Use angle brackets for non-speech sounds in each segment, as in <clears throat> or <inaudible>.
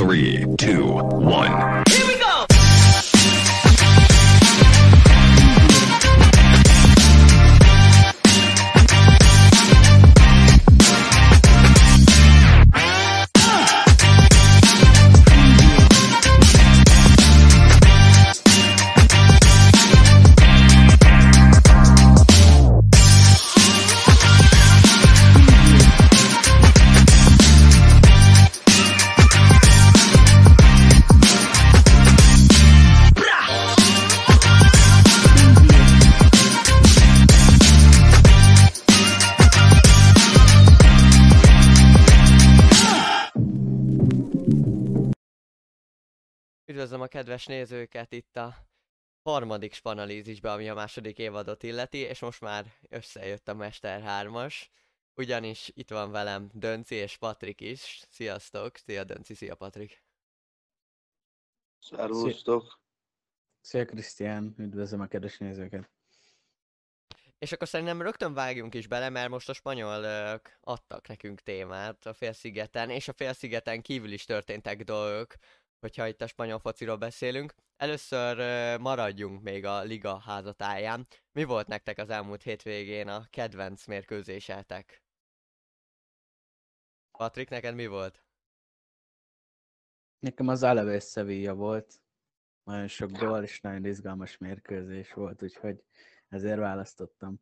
Three, two, one. Üdvözlöm a kedves nézőket itt a harmadik spanalízisbe, ami a második évadot illeti, és most már összejött a Mester 3-as, ugyanis itt van velem Dönci és Patrik is. Sziasztok! Szia Dönci, szia Patrik! Szervusztok! Szia Krisztián, üdvözlöm a kedves nézőket. És akkor szerintem rögtön vágjunk is bele, mert most a spanyolok adtak nekünk témát a félszigeten, és a félszigeten kívül is történtek dolgok, hogyha itt a spanyol fociról beszélünk. Először maradjunk még a liga házatáján. Mi volt nektek az elmúlt hétvégén a kedvenc mérkőzésetek? Patrik, neked mi volt? Nekem az Alaves Sevilla volt. Nagyon sok gól és nagyon izgalmas mérkőzés volt, úgyhogy ezért választottam.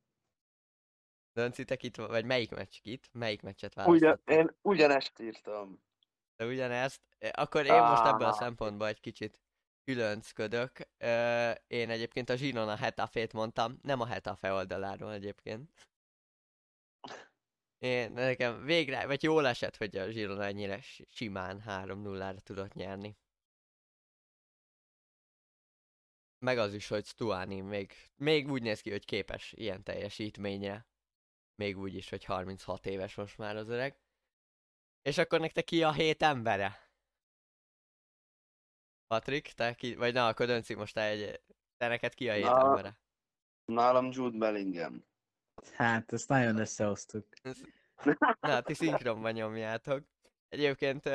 Döncitek itt, vagy melyik meccs itt? Melyik meccset Ugyan, választottak? én ugyanezt írtam. De ugyanezt. Akkor én most ebből a Ah. szempontból egy kicsit különcködök. Én egyébként a Girona Hetafét mondtam, nem a Hetafe oldaláról egyébként. Én nekem végre, vagy jól esett, hogy a Girona ennyire si- simán 3-0-ra tudott nyerni. Meg az is, hogy Stuani még, még úgy néz ki, hogy képes ilyen teljesítményre. Még úgy is, hogy 36 éves most már az öreg. És akkor nektek ki a hét embere? Patrik, te ki, vagy na, akkor Dönci most te egy, te neked ki a hét Na. embere? Nálam Jude Bellingham. Hát, ezt nagyon összehoztuk. Na, ti szinkronban nyomjátok. Egyébként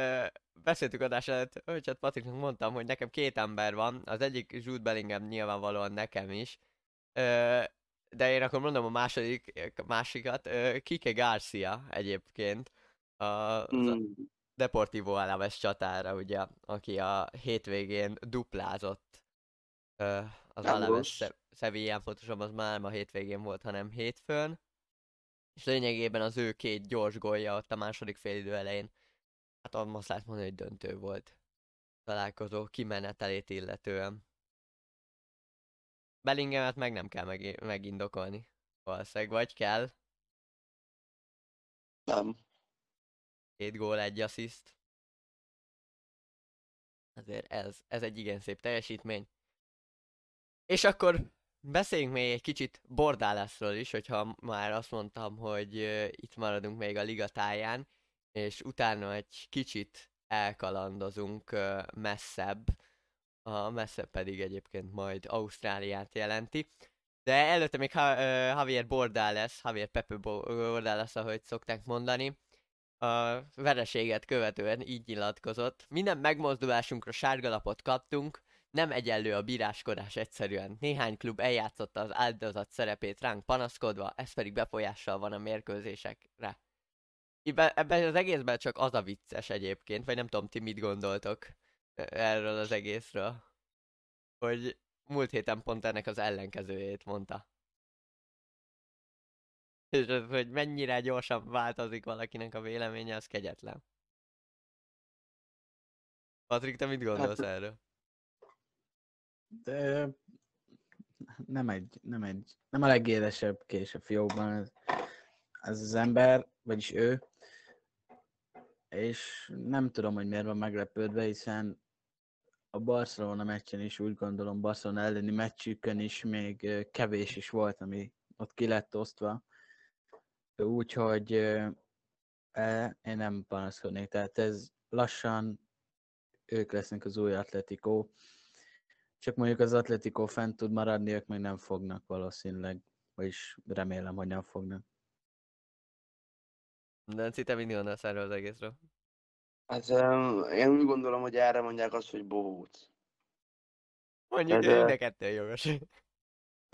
beszéltük adás előtt, hogy hát Patriknak mondtam, hogy nekem két ember van, az egyik Jude Bellingham nyilvánvalóan nekem is, de én akkor mondom a második, másikat, Kike Garcia egyébként, a, Mm, Deportivo Alaves csatára, ugye, aki a hétvégén duplázott az Nem Alaves Sevillán, pontosabban az már nem a hétvégén volt, hanem hétfőn. És lényegében az ő két gyors gólja ott a második félidő elején, hát azt lehet mondani, hogy döntő volt találkozó kimenetelét illetően. Bellinghamet meg nem kell meg- megindokolni. Valószínűleg, vagy kell. nem. Két gól, egy assziszt. Azért ez, ez egy igen szép teljesítmény. És akkor beszéljünk még egy kicsit Bordálászról is, hogyha már azt mondtam, hogy itt maradunk még a ligatáján, és utána egy kicsit elkalandozunk messzebb. A messzebb pedig egyébként majd Ausztráliát jelenti. De előtte még ha, Javier Bordales, Javier Pepe Bo- Bordales, ahogy szokták mondani, a vereséget követően így nyilatkozott. Minden megmozdulásunkra sárgalapot kaptunk, nem egyenlő a bíráskodás egyszerűen. Néhány klub eljátszotta az áldozat szerepét ránk panaszkodva, ez pedig befolyással van a mérkőzésekre. Ebben, az egészben csak az a vicces egyébként, vagy nem tudom, ti mit gondoltok ö, erről az egészről. Hogy múlt héten pont ennek az ellenkezőjét mondta. És az, hogy mennyire gyorsan változik valakinek a véleménye, az kegyetlen. Patrik, te mit gondolsz Hát- erről? De nem egy, nem egy, nem a legédesebb kés a fiókban ez, ez az ember, vagyis ő, és nem tudom, hogy miért van meglepődve, hiszen a Barcelona meccsen is úgy gondolom, Barcelona elleni meccsükön is még kevés is volt, ami ott ki lett osztva. Úgyhogy e, én nem panaszkodnék, tehát ez lassan ők lesznek az új Atletico. Csak mondjuk az Atletico fent tud maradni, ők meg nem fognak valószínűleg, vagyis remélem, hogy nem fognak. De te mit gondolsz erről az egészről? Hát öm, én úgy gondolom, hogy erre mondják azt, hogy bohóc. Mondjuk Ez, mind a kettő jogos.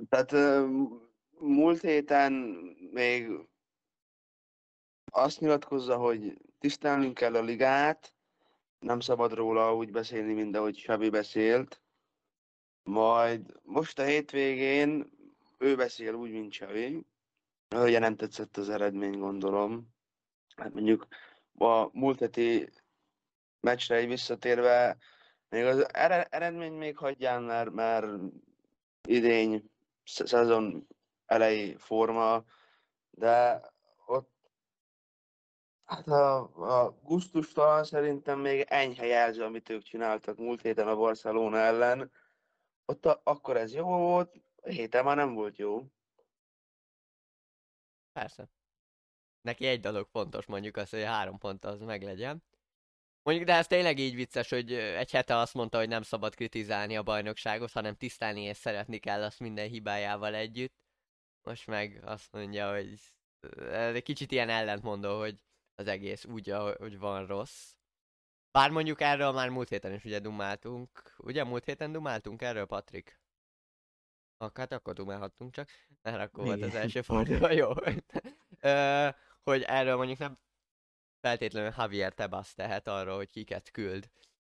Tehát öm, múlt héten még azt nyilatkozza, hogy tisztelnünk kell a ligát, nem szabad róla úgy beszélni, mint ahogy Sabi beszélt. Majd most a hétvégén ő beszél úgy, mint Sabi. Ugye nem tetszett az eredmény, gondolom. Hát mondjuk a múlt heti meccsre egy visszatérve, még az ere- eredmény még hagyján, mert, mert idény, sz- szezon elejé forma, de hát a, a gusztustalan szerintem még enyhe jelző, amit ők csináltak múlt héten a Barcelona ellen. Ott a, akkor ez jó volt, a héten már nem volt jó. Persze. Neki egy dolog fontos, mondjuk az, hogy három pont az meglegyen. Mondjuk, de ez tényleg így vicces, hogy egy hete azt mondta, hogy nem szabad kritizálni a bajnokságot, hanem tisztelni és szeretni kell azt minden hibájával együtt. Most meg azt mondja, hogy kicsit ilyen ellentmondó, hogy az egész úgy, ahogy van rossz. Bár mondjuk erről már múlt héten is ugye dumáltunk. Ugye múlt héten dumáltunk erről, Patrik? Ak, hát akkor dumálhattunk csak, mert akkor volt az Igen. első forduló, jó. Ö, hogy erről mondjuk nem feltétlenül Javier Tebas tehet arról, hogy kiket küld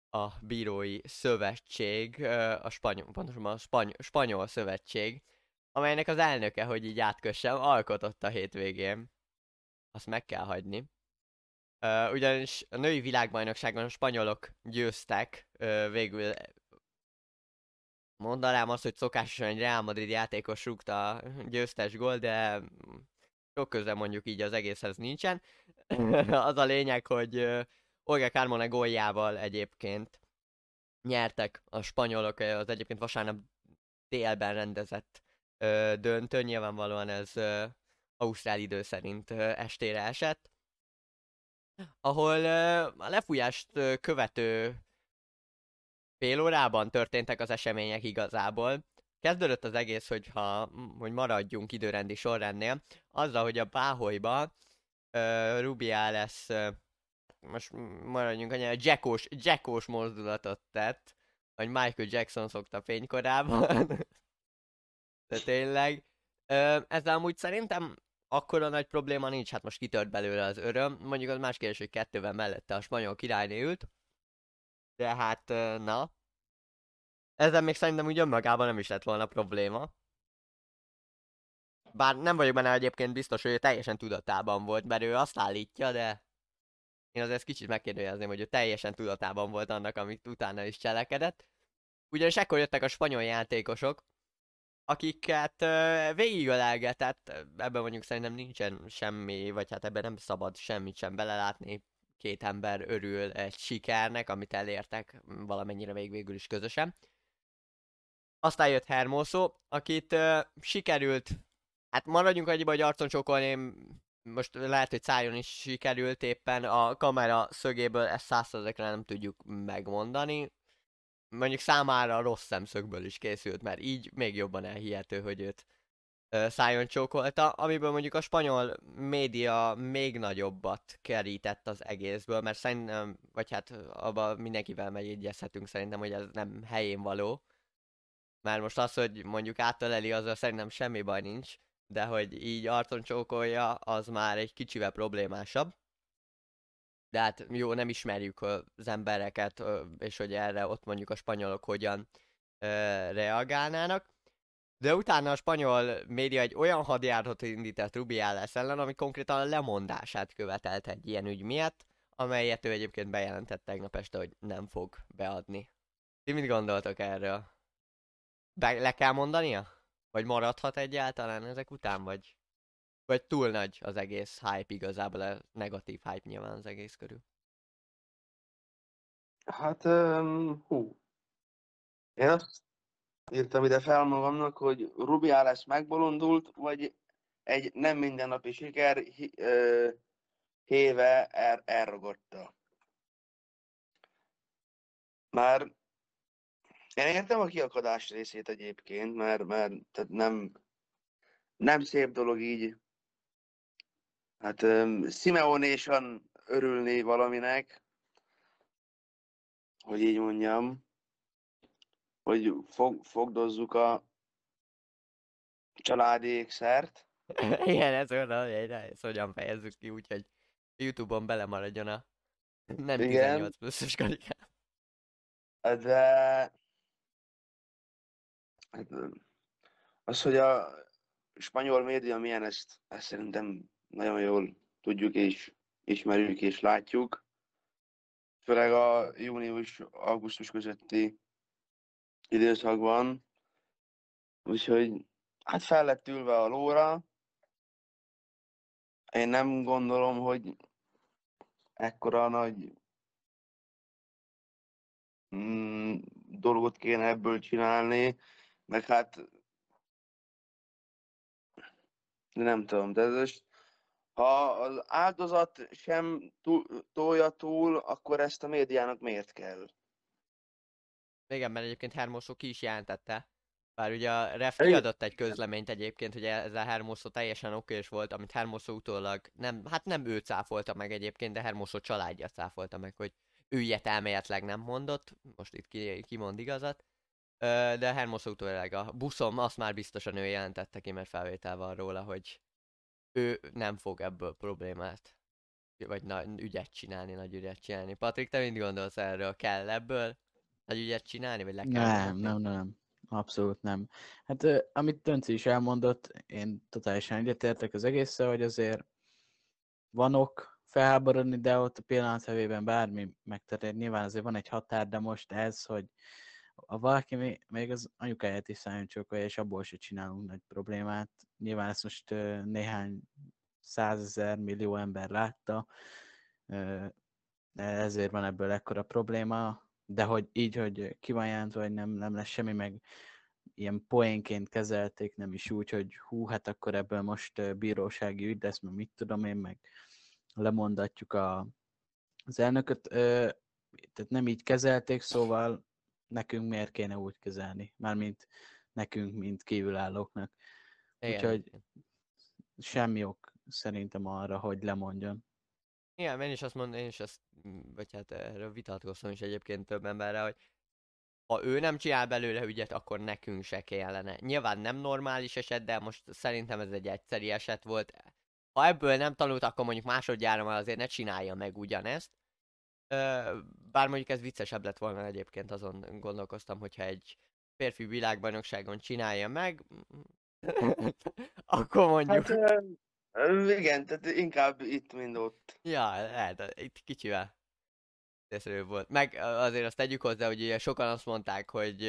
a bírói szövetség, a spanyol, pontosabban a spany, spanyol szövetség, amelynek az elnöke, hogy így átkössem, alkotott a hétvégén. Azt meg kell hagyni. Ö, ugyanis a női világbajnokságon a spanyolok győztek, ö, végül mondanám azt, hogy szokásosan egy Real Madrid játékos rúgta a győztes gól, de sok köze mondjuk így az egészhez nincsen. <laughs> az a lényeg, hogy ö, Olga Carmona góljával egyébként nyertek a spanyolok az egyébként vasárnap délben rendezett ö, döntő, nyilvánvalóan ez ö, Ausztrál idő szerint ö, estére esett, ahol a lefújást követő fél órában történtek az események igazából. Kezdődött az egész, hogyha, hogy maradjunk időrendi sorrendnél, azzal, hogy a Báholyba uh, Rubiales, uh, most maradjunk annyi, Jackos, Jackos mozdulatot tett, hogy Michael Jackson szokta fénykorában. <laughs> De tényleg. Ö, ezzel amúgy szerintem akkora nagy probléma nincs, hát most kitört belőle az öröm. Mondjuk az más kérdés, hogy kettővel mellette a spanyol királyné ült. De hát, na. Ezzel még szerintem úgy önmagában nem is lett volna probléma. Bár nem vagyok benne egyébként biztos, hogy ő teljesen tudatában volt, mert ő azt állítja, de én azért kicsit megkérdőjelezném, hogy ő teljesen tudatában volt annak, amit utána is cselekedett. Ugyanis ekkor jöttek a spanyol játékosok, akiket uh, végigölelgetett, ebben mondjuk szerintem nincsen semmi, vagy hát ebben nem szabad semmit sem belelátni. Két ember örül egy sikernek, amit elértek valamennyire még végül is közösen. Aztán jött Hermoso, akit uh, sikerült, hát maradjunk annyiba, hogy arcon csókolni, most lehet, hogy szájon is sikerült éppen a kamera szögéből, ezt százszerzekre nem tudjuk megmondani. Mondjuk számára rossz szemszögből is készült, mert így még jobban elhihető, hogy őt szájon csókolta, amiből mondjuk a spanyol média még nagyobbat kerített az egészből, mert szerintem, vagy hát abba mindenkivel megjegyezhetünk szerintem, hogy ez nem helyén való. Mert most az, hogy mondjuk átöleli, azzal szerintem semmi baj nincs, de hogy így arcon csókolja, az már egy kicsivel problémásabb. De hát jó, nem ismerjük az embereket, és hogy erre ott mondjuk a spanyolok hogyan reagálnának. De utána a spanyol média egy olyan hadjáratot indított Rubiales ellen, ami konkrétan a lemondását követelt egy ilyen ügy miatt, amelyet ő egyébként bejelentett tegnap este, hogy nem fog beadni. Ti mit gondoltok erről? Be, le kell mondania? Vagy maradhat egyáltalán ezek után, vagy, vagy túl nagy az egész hype igazából, a negatív hype nyilván az egész körül. Hát, um, hú. Én azt írtam ide fel magamnak, hogy Rubiales megbolondult, vagy egy nem mindennapi siker héve el, elragadta. Már én értem a kiakadás részét egyébként, mert, mert tehát nem, nem szép dolog így hát Simeonésan örülni valaminek, hogy így mondjam, hogy fog, fogdozzuk a családi ékszert. <laughs> Igen, ez olyan, hogy ezt hogyan fejezzük ki, úgyhogy Youtube-on belemaradjon a nem Igen. 18 pluszos karikám. De hát, az, hogy a spanyol média milyen, ezt, ezt szerintem nagyon jól tudjuk és ismerjük és látjuk. Főleg a június-augusztus közötti időszakban. Úgyhogy hát fel lett ülve a lóra. Én nem gondolom, hogy ekkora nagy mm, dolgot kéne ebből csinálni, meg hát nem tudom, de ez ha az áldozat sem tolja túl, akkor ezt a médiának miért kell? Igen, mert egyébként Hermoso ki is jelentette. Bár ugye a ref kiadott egy közleményt egyébként, hogy ez a Hermoso teljesen okés volt, amit Hermoso utólag nem, hát nem ő cáfolta meg egyébként, de Hermoso családja cáfolta meg, hogy ő ilyet elméletleg nem mondott, most itt ki, kimond igazat. Ö, De Hermoso utólag a buszom, azt már biztosan ő jelentette ki, mert felvétel van róla, hogy ő nem fog ebből problémát, vagy na, ügyet csinálni, nagy ügyet csinálni. Patrik, te mit gondolsz erről? Kell ebből nagy ügyet csinálni, vagy le kell Nem, nyomni? nem, nem. Abszolút nem. Hát amit Tönci is elmondott, én totálisan egyetértek az egésszel, hogy azért van ok felháborodni, de ott a pillanat hevében bármi megtörtént. Nyilván azért van egy határ, de most ez, hogy ha valaki még, még az anyukáját is szálljon csókolja, és abból se csinálunk nagy problémát. Nyilván ezt most néhány százezer, millió ember látta, ezért van ebből ekkora probléma, de hogy így, hogy ki van jelentve, hogy nem, nem lesz semmi, meg ilyen poénként kezelték, nem is úgy, hogy hú, hát akkor ebből most bírósági ügy lesz, meg mit tudom én, meg lemondatjuk a, az elnököt. Ö, tehát nem így kezelték, szóval nekünk miért kéne úgy kezelni? Mármint nekünk, mint kívülállóknak. Igen, úgyhogy-. Semmi ok szerintem arra, hogy lemondjon. Igen, én is azt mondom, én is ezt, vagy hát erről vitatkoztam is egyébként több emberrel, hogy ha ő nem csinál belőle ügyet, akkor nekünk se kellene. Nyilván nem normális eset, de most szerintem ez egy egyszeri eset volt. Ha ebből nem tanult, akkor mondjuk másodjára már azért ne csinálja meg ugyanezt. Bár mondjuk ez viccesebb lett volna egyébként, azon gondolkoztam, hogyha egy férfi világbajnokságon csinálja meg, <laughs> akkor mondjuk... Hát, igen, tehát inkább itt, mint ott. Ja, lehet, itt kicsivel észrevő volt. Meg azért azt tegyük hozzá, hogy ugye sokan azt mondták, hogy,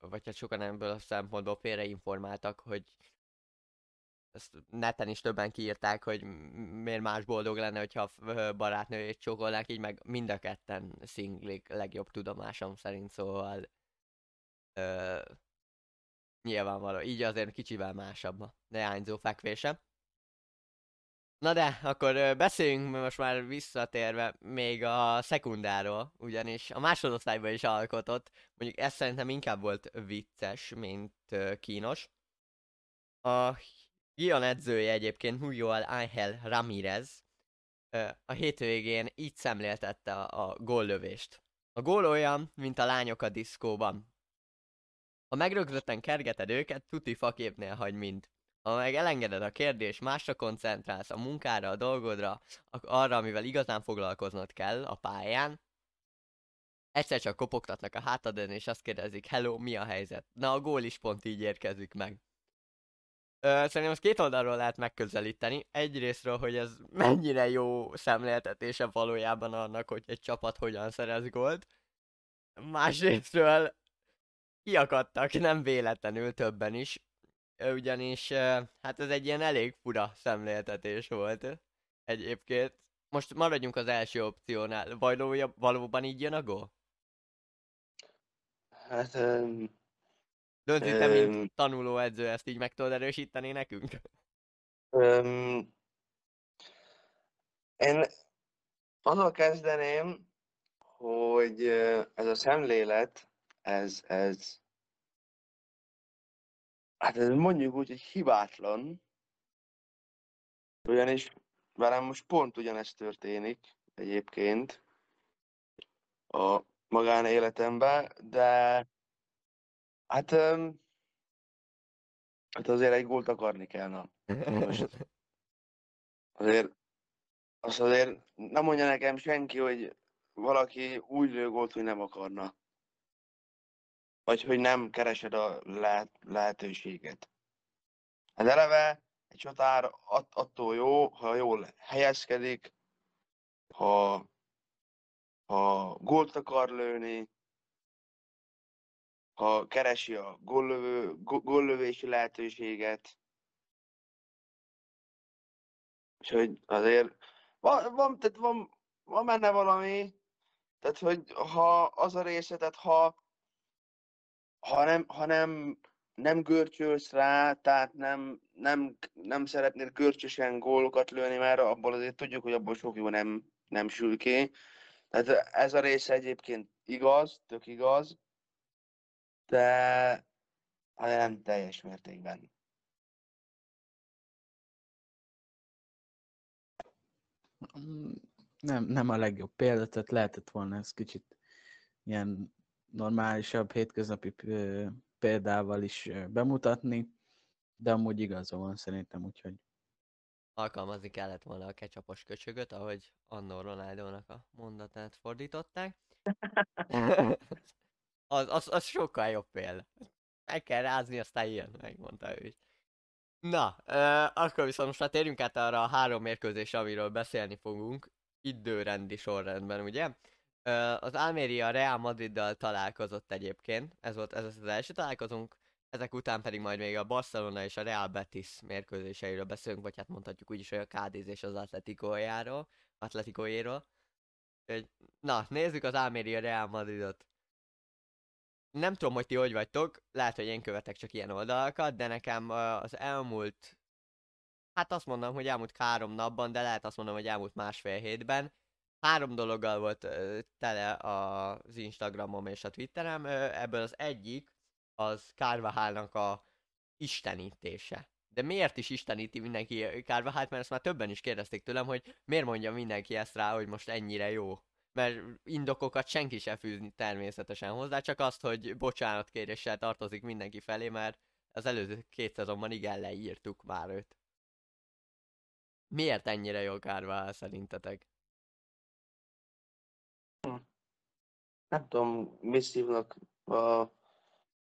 vagy hát sokan ebből a szempontból félreinformáltak, hogy ezt neten is többen kiírták, hogy miért más boldog lenne, hogyha barátnőjét csókolnák, így meg mind a ketten szinglik legjobb tudomásom szerint, szóval ö, nyilvánvaló, így azért kicsivel másabb a leányzó fekvése. Na de, akkor beszéljünk most már visszatérve még a szekundáról, ugyanis a másodosztályban is alkotott, mondjuk ez szerintem inkább volt vicces, mint kínos. A Gion edzője egyébként Muriel Ángel Ramirez a hétvégén így szemléltette a, a góllövést. A gól olyan, mint a lányok a diszkóban. Ha megrögzötten kergeted őket, tuti faképnél hagy mind. Ha meg elengeded a kérdés, másra koncentrálsz, a munkára, a dolgodra, arra, amivel igazán foglalkoznod kell a pályán, egyszer csak kopogtatnak a hátadon, és azt kérdezik, hello, mi a helyzet? Na, a gól is pont így érkezik meg. Szerintem ezt két oldalról lehet megközelíteni. Egyrésztről, hogy ez mennyire jó szemléltetése valójában annak, hogy egy csapat hogyan szerez gólt. Másrésztről kiakadtak, nem véletlenül többen is. Ugyanis, hát ez egy ilyen elég fura szemléltetés volt egyébként. Most maradjunk az első opciónál. Valója, valóban így jön a gól? Hát, öm, Dönti, te Öm. mint tanuló edző ezt így meg tudod erősíteni nekünk? öm, én azzal kezdeném, hogy ez a szemlélet, ez, ez, hát ez mondjuk úgy, hogy hibátlan, ugyanis velem most pont ugyanezt történik egyébként. A magánéletembe, de hát, öm, hát azért egy gólt akarni kell, na. Most azért, azt azért nem mondja nekem senki, hogy valaki úgy lő gólt, hogy nem akarna. Vagy hogy nem keresed a lehet, lehetőséget. Hát eleve egy csatár att- attól jó, ha jól helyezkedik, ha, ha gólt akar lőni, ha keresi a góllövő, gó- góllövési lehetőséget. Úgyhogy azért van, van, tehát van, van benne valami, tehát hogy ha az a része, tehát ha, ha nem, ha nem, nem görcsölsz rá, tehát nem, nem, nem szeretnél görcsösen gólokat lőni, mert abból azért tudjuk, hogy abból sok jó nem, nem sül ki. Tehát ez a része egyébként igaz, tök igaz, de nem teljes mértékben. Nem, nem a legjobb példa, tehát lehetett volna ez kicsit ilyen normálisabb, hétköznapi példával is bemutatni, de amúgy igaza van szerintem, úgyhogy Alkalmazni kellett volna a kecsapos köcsögöt, ahogy annó Ronaldónak a mondatát fordították. <laughs> az, az, az sokkal jobb példa. Meg kell rázni, aztán ilyen, megmondta ő is. Na, ö, akkor viszont most már térjünk át arra a három mérkőzésre, amiről beszélni fogunk. Időrendi sorrendben, ugye? Ö, az Almeria Real Madriddal találkozott egyébként, ez volt ez az első találkozunk, ezek után pedig majd még a Barcelona és a Real Betis mérkőzéseiről beszélünk, vagy hát mondhatjuk úgy is, hogy a Cádiz és az Atleticojáról, Atleticoéről. Na, nézzük az Almeria Real Madridot. Nem tudom, hogy ti hogy vagytok, lehet, hogy én követek csak ilyen oldalakat, de nekem az elmúlt, hát azt mondom, hogy elmúlt három napban, de lehet azt mondom, hogy elmúlt másfél hétben, három dologgal volt tele az Instagramom és a Twitterem, ebből az egyik az Carvajalnak a istenítése. De miért is isteníti mindenki Carvajalt, mert ezt már többen is kérdezték tőlem, hogy miért mondja mindenki ezt rá, hogy most ennyire jó. Mert indokokat senki se fűzni természetesen hozzá, csak azt, hogy bocsánatkéréssel tartozik mindenki felé, mert az előző két szezonban igen leírtuk már őt. Miért ennyire Carvajal szerintetek? Nem tudom, mi szívnak a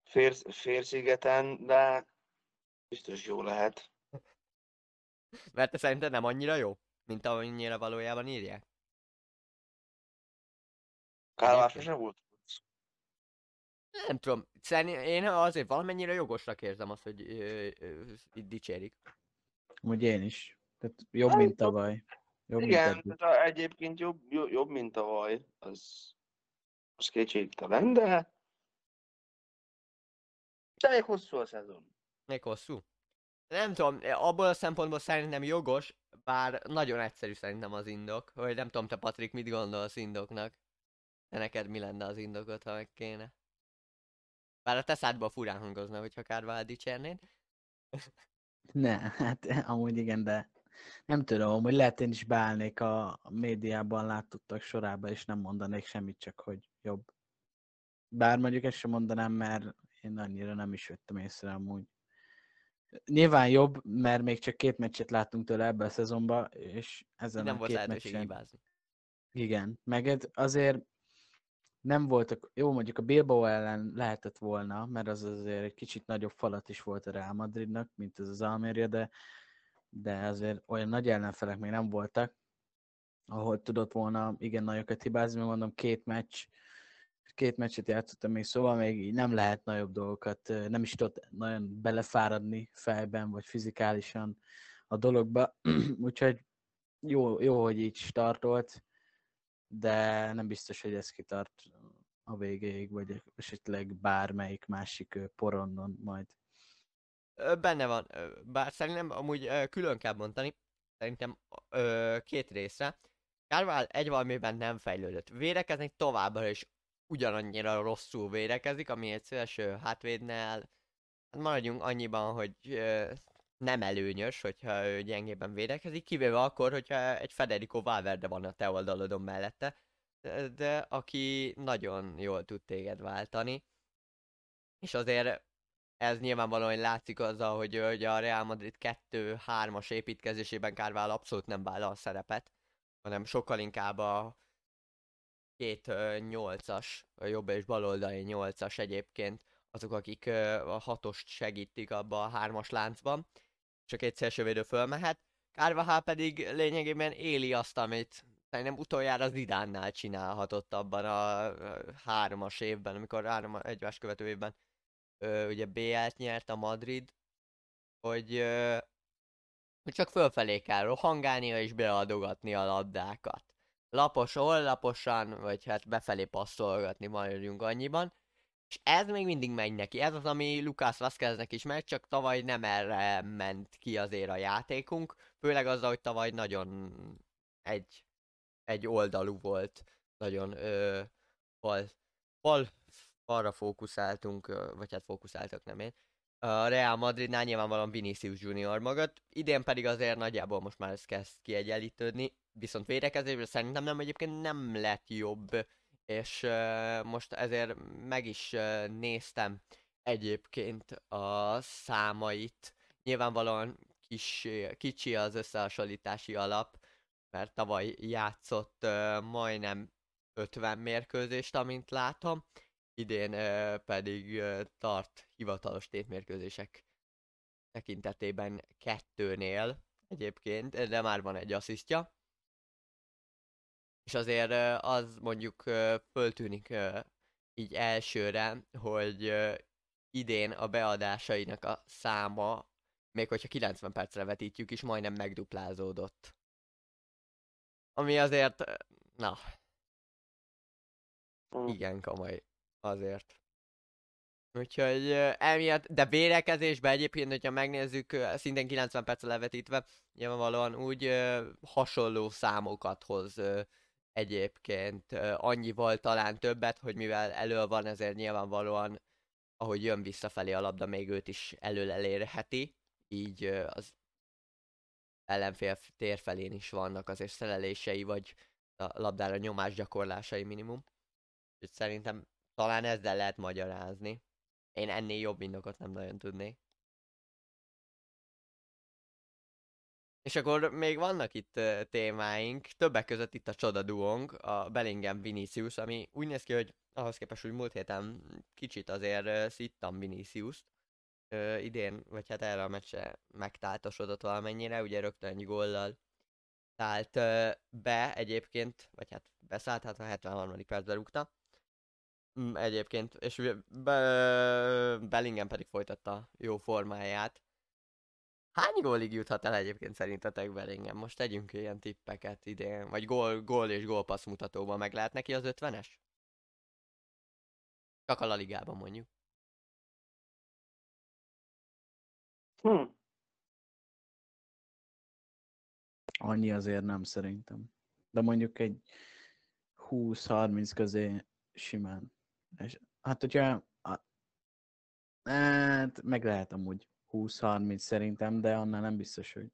fér, férszigeten, de biztos jó lehet. Mert te szerinted nem annyira jó, mint amennyire valójában írják? Egyébként. sose volt. Nem tudom, szerintem én azért valamennyire jogosnak érzem azt, hogy ö, ö, itt dicsérik. amúgy én is. Tehát jobb, Hát, mint tavaly. Jobb, mint Igen, eddig. tehát egyébként jobb, jobb, jobb mint a vaj, az, az kétségtelen, de de még hosszú a szezon. Még hosszú. Nem tudom, abból a szempontból szerintem jogos, bár nagyon egyszerű szerintem az indok. Hogy nem tudom, te Patrik, mit gondolsz indoknak? De neked mi lenne az indokot, ha meg kéne? Bár a te szádból furán hangozna, hogyha Kárvál dicsérnéd. Ne, hát amúgy igen, de nem tudom, amúgy lehet én is beállnék a médiában látottak sorába, és nem mondanék semmit, csak hogy jobb. Bár mondjuk ezt sem mondanám, mert én annyira nem is vettem észre amúgy. Nyilván jobb, mert még csak két meccset láttunk tőle ebbe a szezonban, és ezen nem a volt két meccsen... hibázni. Igen, meg azért nem voltak, jó mondjuk a Bilbao ellen lehetett volna, mert az azért egy kicsit nagyobb falat is volt a Real Madridnak, mint ez az Almeria, de, de azért olyan nagy ellenfelek még nem voltak, ahol tudott volna igen nagyokat hibázni, mert mondom két meccs, két meccset játszottam még, szóval még így nem lehet nagyobb dolgokat, nem is tudott nagyon belefáradni fejben, vagy fizikálisan a dologba, <clears throat> úgyhogy jó, jó, hogy így startolt, de nem biztos, hogy ez kitart a végéig, vagy esetleg bármelyik másik porondon majd. Benne van, bár szerintem amúgy külön kell mondani, szerintem két részre. Kárvál egy valamiben nem fejlődött. Védekezni továbbra is ugyanannyira rosszul védekezik, ami egy szélső hátvédnél hát maradjunk annyiban, hogy nem előnyös, hogyha ő gyengében védekezik, kivéve akkor, hogyha egy Federico Valverde van a te oldalodon mellette, de aki nagyon jól tud téged váltani. És azért ez nyilvánvalóan látszik azzal, hogy, hogy a Real Madrid 2-3-as építkezésében Kárvál abszolút nem vállal szerepet, hanem sokkal inkább a két 8-as, a jobb és bal oldali 8-as egyébként, azok, akik a hatost segítik abba a hármas láncban, a két szélsővédő fölmehet. Kárvahál pedig lényegében éli azt, amit szerintem utoljára az Idánnál csinálhatott abban a hármas évben, amikor három egymás követő évben ö, ugye BL-t nyert a Madrid, hogy, ö, hogy csak fölfelé kell rohangálnia és beadogatni a labdákat. Lapos, laposan, vagy hát befelé passzolgatni maradjunk annyiban. És ez még mindig megy neki. Ez az, ami Lucas Vázqueznek is megy, csak tavaly nem erre ment ki azért a játékunk. Főleg azzal, hogy tavaly nagyon egy, egy oldalú volt. Nagyon ö, bal, bal arra fókuszáltunk, vagy hát fókuszáltak, nem én. A Real Madridnál nyilvánvalóan Vinicius Junior magad, idén pedig azért nagyjából most már ez kezd kiegyenlítődni, viszont védekezésben szerintem nem egyébként nem lett jobb, és most ezért meg is néztem egyébként a számait. Nyilvánvalóan kis, kicsi az összehasonlítási alap, mert tavaly játszott majdnem 50 mérkőzést, amint látom, idén pedig tart hivatalos tétmérkőzések tekintetében kettőnél egyébként, de már van egy asszisztja. És azért az mondjuk föltűnik így elsőre, hogy idén a beadásainak a száma, még hogyha 90 percre vetítjük is, majdnem megduplázódott. Ami azért, na, igen komoly azért. Úgyhogy emiatt, de vérekezésben egyébként, hogyha megnézzük, szintén 90 perc levetítve, nyilvánvalóan úgy hasonló számokat hoz egyébként annyival talán többet, hogy mivel elő van, ezért nyilvánvalóan, ahogy jön visszafelé a labda, még őt is elől elérheti, így az ellenfél tér felén is vannak azért szerelései, vagy a labdára nyomás gyakorlásai minimum. Úgyhogy szerintem talán ezzel lehet magyarázni. Én ennél jobb indokot nem nagyon tudnék. És akkor még vannak itt témáink, többek között itt a csoda duónk, a Bellingham Vinicius, ami úgy néz ki, hogy ahhoz képest, hogy múlt héten kicsit azért szittam Vinicius-t, uh, idén, vagy hát erre a meccse megtáltosodott valamennyire, ugye rögtön egy góllal tált uh, be egyébként, vagy hát beszállt, hát a 73. percben rúgta. Mm, egyébként, és be, Bellingham pedig folytatta jó formáját. Hány gólig juthat el egyébként szerintetek Bellingham? Most tegyünk ilyen tippeket idén, vagy gól, gól és gólpassz mutatóban meg lehet neki az 50-es? Csak a La Ligában mondjuk. Hm. Annyi azért nem szerintem. De mondjuk egy 20-30 közé simán. És, hát hogyha hát meg lehet amúgy 20-30 szerintem, de annál nem biztos, hogy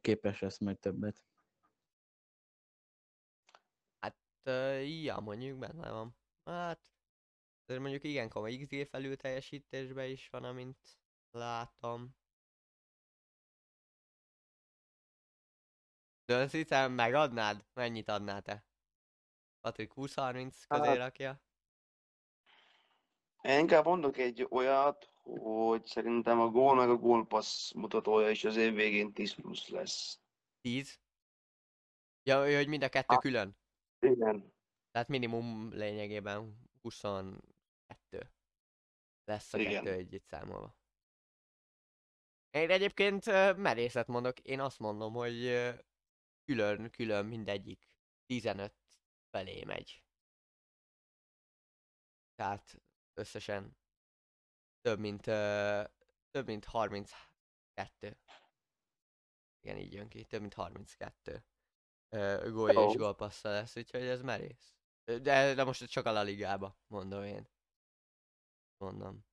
képes lesz majd többet. Hát, ja, mondjuk benne van. Hát, de mondjuk igen komoly XG felül teljesítésben is van, amint látom. Dönsz megadnád? Mennyit adnál te? Patrik 20-30 közé Hát- rakja? Én inkább mondok egy olyat, hogy szerintem a gól meg a gólpassz mutatója is az év végén 10 plusz lesz. 10? Ja, hogy mind a kettő Ah. külön? Igen. Tehát minimum lényegében 22 lesz a Igen. kettő együtt számolva. Én egyébként merészet mondok, én azt mondom, hogy külön-külön mindegyik 15 felé megy. Tehát összesen több mint, ö, több mint 32. Igen, így jön ki, több mint 32 ö, gólja és Ó. gólpassza lesz, úgyhogy ez merész. De, de most csak a La Ligába, mondom én. Mondom.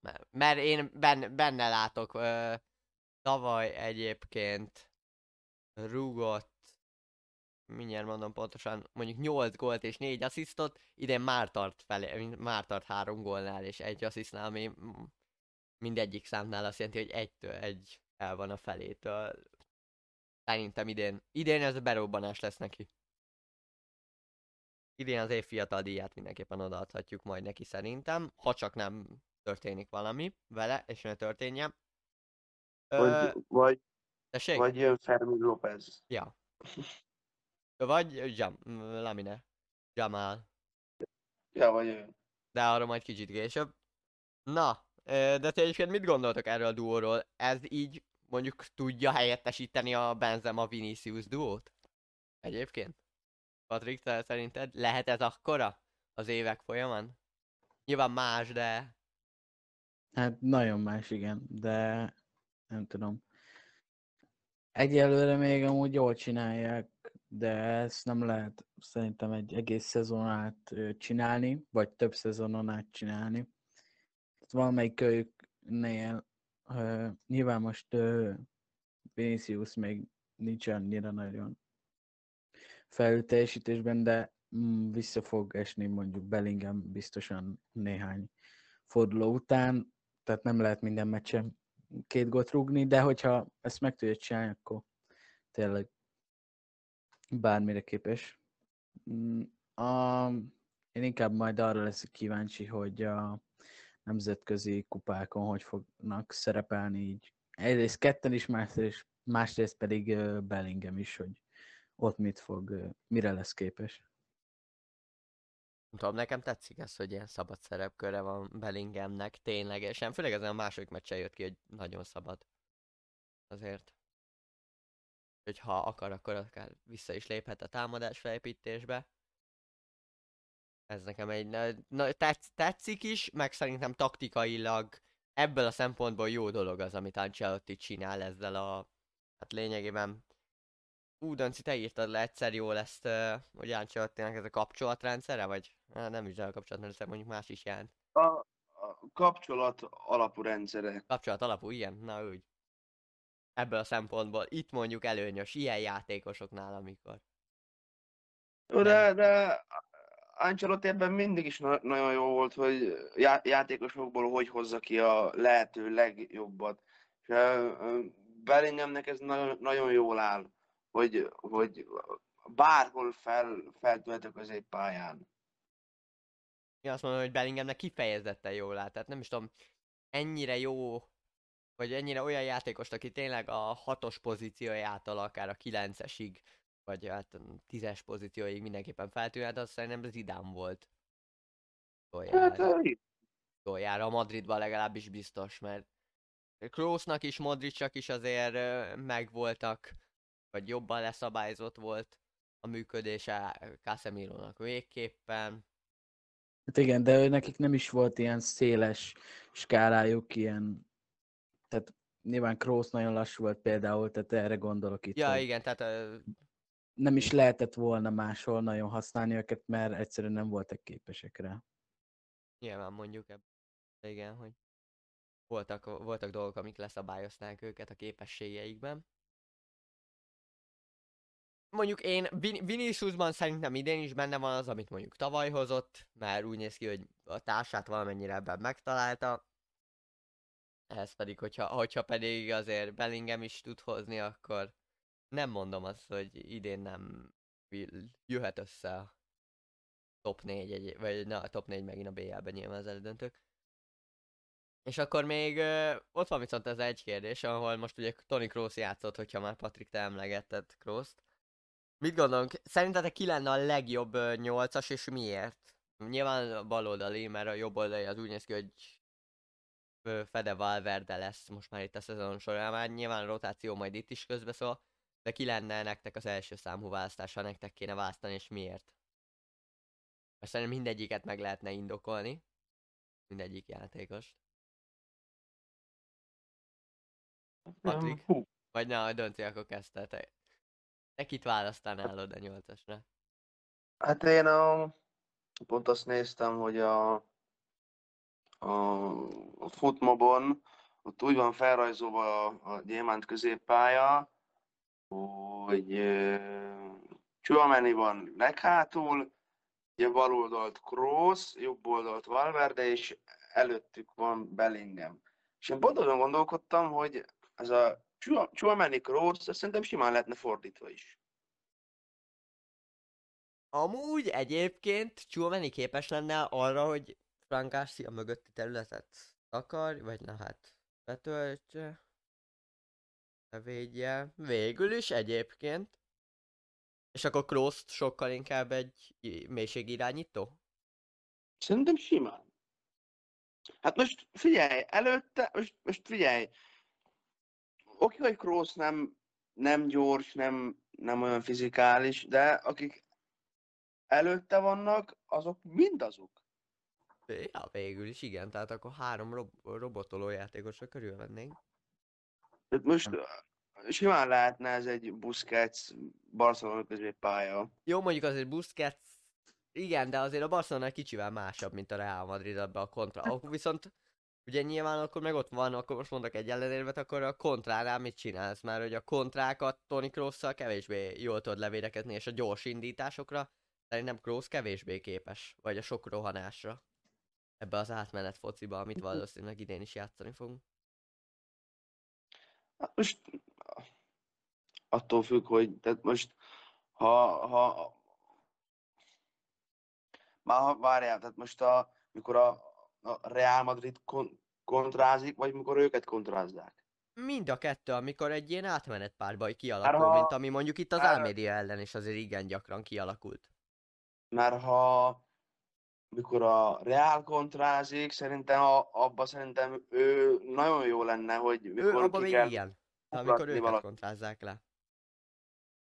Mert, mert én benne, benne látok, ö, tavaly egyébként rúgott mindjárt mondom pontosan, mondjuk 8 gólt és 4 asszisztot, idén már tart, felé, már tart 3 gólnál és egy asszisztnál, ami mindegyik számnál azt jelenti, hogy egytől egy el van a felétől. Szerintem idén, idén ez a berobbanás lesz neki. Idén az év fiatal díját mindenképpen odaadhatjuk majd neki szerintem, ha csak nem történik valami vele, és ne történjen. Ö, Vagy, vagy, tessék? vagy jön Fermi López. Ja. <laughs> Vagy Jam, Lamine. Jamal. Ja, vagy. De arra majd kicsit később. Na, de ti egyébként mit gondoltok erről a duóról? Ez így mondjuk tudja helyettesíteni a Benzema Vinicius duót? Egyébként? Patrik, te szerinted lehet ez akkora az évek folyamán? Nyilván más, de Hát nagyon más, igen, de nem tudom. Egyelőre még amúgy jól csinálják, de ezt nem lehet szerintem egy egész szezon át csinálni, vagy több szezonon át csinálni. Tehát valamelyik kölyüknél ö, nyilván most ö, Vinicius még nincs annyira nagyon felülteljesítésben, de mm, vissza fog esni mondjuk Bellingham biztosan néhány forduló után, tehát nem lehet minden meccsen két gólt rúgni, de hogyha ezt meg tudja csinálni, akkor tényleg bármire képes. Mm, A, én inkább majd arra leszek kíváncsi, hogy a nemzetközi kupákon hogy fognak szerepelni így. Egyrészt ketten is, másrészt, másrészt pedig Bellingham is, hogy ott mit fog, mire lesz képes. nem tudom, nekem tetszik ez, hogy ilyen szabad szerepköre van Bellinghamnek ténylegesen, főleg ezen a második meccsen jött ki, hogy nagyon szabad. Azért. Hogy ha akar, akkor akár vissza is léphet a támadás felépítésbe. Ez nekem egy, na, na, tetsz, tetszik is, meg szerintem taktikailag ebből a szempontból jó dolog az, amit Ancelotti csinál ezzel a, hát lényegében Ú, Danci, te írtad le egyszer jól ezt, uh, hogy Ancelottinak ez a kapcsolatrendszere, vagy hát nem is a kapcsolatrendszer, mondjuk más is jelent. A, a kapcsolat alapú rendszere. Kapcsolat alapú, ilyen? Na úgy. Ebből a szempontból itt mondjuk előnyös, ilyen játékosoknál, amikor. Jó, De, de Ancelotti ebben mindig is na- nagyon jó volt, hogy já- játékosokból hogy hozza ki a lehető legjobbat. És ö, Bellinghamnek ez nagyon, nagyon jól áll, hogy, hogy bárhol fel, feltűhet a középpályán. Én azt mondom, hogy Bellinghamnek kifejezetten jól áll, tehát nem is tudom, ennyire jó, vagy ennyire olyan játékos, aki tényleg a hatos pozíciójától akár a kilencesig, vagy hát a tízes pozícióig mindenképpen feltűnhet, azt szerintem ez idám volt. Hát, Toljára, ö, toljára a Madridban legalábbis biztos, mert Kroosnak is, Modricsak is azért megvoltak, vagy jobban leszabályzott volt a működése Casemirónak végképpen. Hát igen, de nekik nem is volt ilyen széles skálájuk, ilyen, tehát nyilván Kroos nagyon lassú volt például, tehát erre gondolok itt. Ja, igen, tehát ö, Nem is lehetett volna máshol nagyon használni őket, mert egyszerűen nem voltak képesek rá. nyilván mondjuk ebben, igen, hogy voltak, voltak dolgok, amik leszabályozták őket a képességeikben. Mondjuk én Vin- Viniciusban szerintem idén is benne van az, amit mondjuk tavaly hozott, mert úgy néz ki, hogy a társát valamennyire ebben megtalálta. Ez pedig, hogyha, hogyha pedig azért Bellingham is tud hozni, akkor nem mondom azt, hogy idén nem jöhet össze a top 4, egy, vagy na, a top 4 megint a BL-ben nyilván az elődöntők. És akkor még ott van viszont ez egy kérdés, ahol most ugye Tony Kroos játszott, hogyha már Patrik te emlegetted Krooszt. Mit gondolunk? Szerintetek ki lenne a legjobb nyolcas, és miért? Nyilván a baloldali, mert a jobb oldali az úgy néz ki, hogy Fede Valverde lesz most már itt a szezon során, már nyilván a rotáció majd itt is közbeszól, de ki lenne nektek az első számú választás, ha nektek kéne választani, és miért? Mert szerintem mindegyiket meg lehetne indokolni. Mindegyik játékost. Patrik? Hú, Vagy ne, dönti, akkor kezdte. Te, te kit választanál oda nyolcasra? Hát én a, pont azt néztem, hogy a, a, a futmobon ott úgy van felrajzolva a, a gyémánt középpálya, hogy ö, Chouameni van leghátul, ugye bal oldalt Kroos, jobb oldalt Valverde, és előttük van Bellingham. És én azon gondolkodtam, hogy ez a Chouameni Kroos, ezt szerintem simán lehetne fordítva is. Amúgy egyébként Chouameni képes lenne arra, hogy Frank Garcia mögötti területet akar, vagy na hát betöltse, védje. Végül is egyébként. És akkor Kroos sokkal inkább egy mélységirányító? Szerintem simán. Hát most figyelj, előtte, most, most figyelj, oké, hogy Kroos nem, nem gyors, nem, nem olyan fizikális, de akik előtte vannak, azok mind azok. Ja, végül is igen, tehát akkor három rob- robotoló játékosra körülvennénk. Tehát most ö, simán lehetne ez egy Busquets Barcelona középpálya. Jó, mondjuk azért Busquets, igen, de azért a Barcelona kicsivel másabb, mint a Real Madrid ebbe a kontra. Akkor viszont, ugye nyilván akkor meg ott van, akkor most mondok egy ellenérvet, akkor a kontránál mit csinálsz? Mert hogy a kontrákat Toni Kroos-szal kevésbé jól tudod levédekezni, és a gyors indításokra szerintem Kroos kevésbé képes, vagy a sok rohanásra. Ebbe az átmenet fociba, amit valószínűleg idén is játszani fogunk. Hát most attól függ, hogy tehát most ha, ha már ha, várjál, tehát most a, mikor a, a Real Madrid kon, kontrázik, vagy mikor őket kontrázzák. Mind a kettő, amikor egy ilyen átmenetpárbaj kialakul, ha- mint ami mondjuk itt az már- Almeria ellen is azért igen gyakran kialakult. Mert ha mikor a Real kontrázik, szerintem a, abba szerintem ő nagyon jó lenne, hogy Ő mikor abban ki még. De amikor őket valaki. kontrázzák le.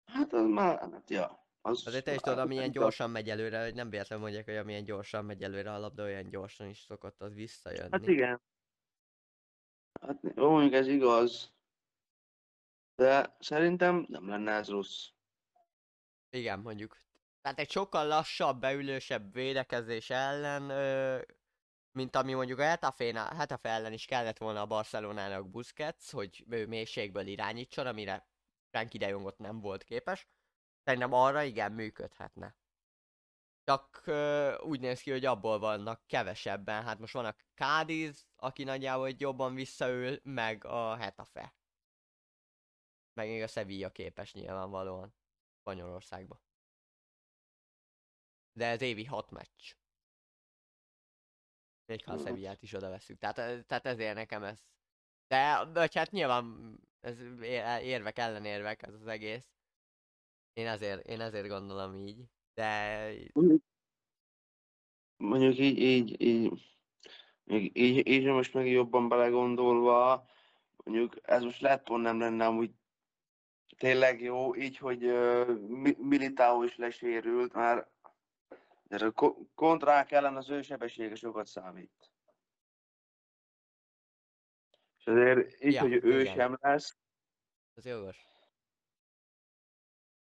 Hát az már, hát ja. Az, Azért te is tudod, amilyen gyorsan megy előre, hogy nem véletlenül mondják, hogy amilyen gyorsan megy előre a labda, olyan gyorsan is szokott az visszajönni. Hát igen. Hát jó, mondjuk ez igaz. De szerintem nem lenne ez rossz. Igen, mondjuk. Tehát egy sokkal lassabb, beülősebb védekezés ellen, ö, mint ami mondjuk a Hetafe ellen is kellett volna a Barcelonának Busquets, hogy ő mélységből irányítson, amire Frankie de Jongot nem volt képes. Szerintem arra igen működhetne. Csak ö, úgy néz ki, hogy abból vannak kevesebben. Hát most van a Cádiz, aki nagyjából hogy jobban visszaül, meg a Hetafe. Meg még a Sevilla képes nyilvánvalóan. Spanyolországba. De ez évi hat meccs. Még ha a. Sevillát is oda veszük. Tehát, eh, tehát ezért nekem ez... De, vagy hát nyilván ez érvek ellenérvek ez az egész. Én ezért, én ezért gondolom így. De Mondjuk így, így, így, így, így, így most meg jobban belegondolva, mondjuk ez most lehet, hogy nem lenne amúgy tényleg jó, így, hogy uh, Militao is lesérült, mert a ko- kontrák ellen az ő sebessége sokat számít. És azért így, Ja, hogy ő igen. sem lesz, az jogos.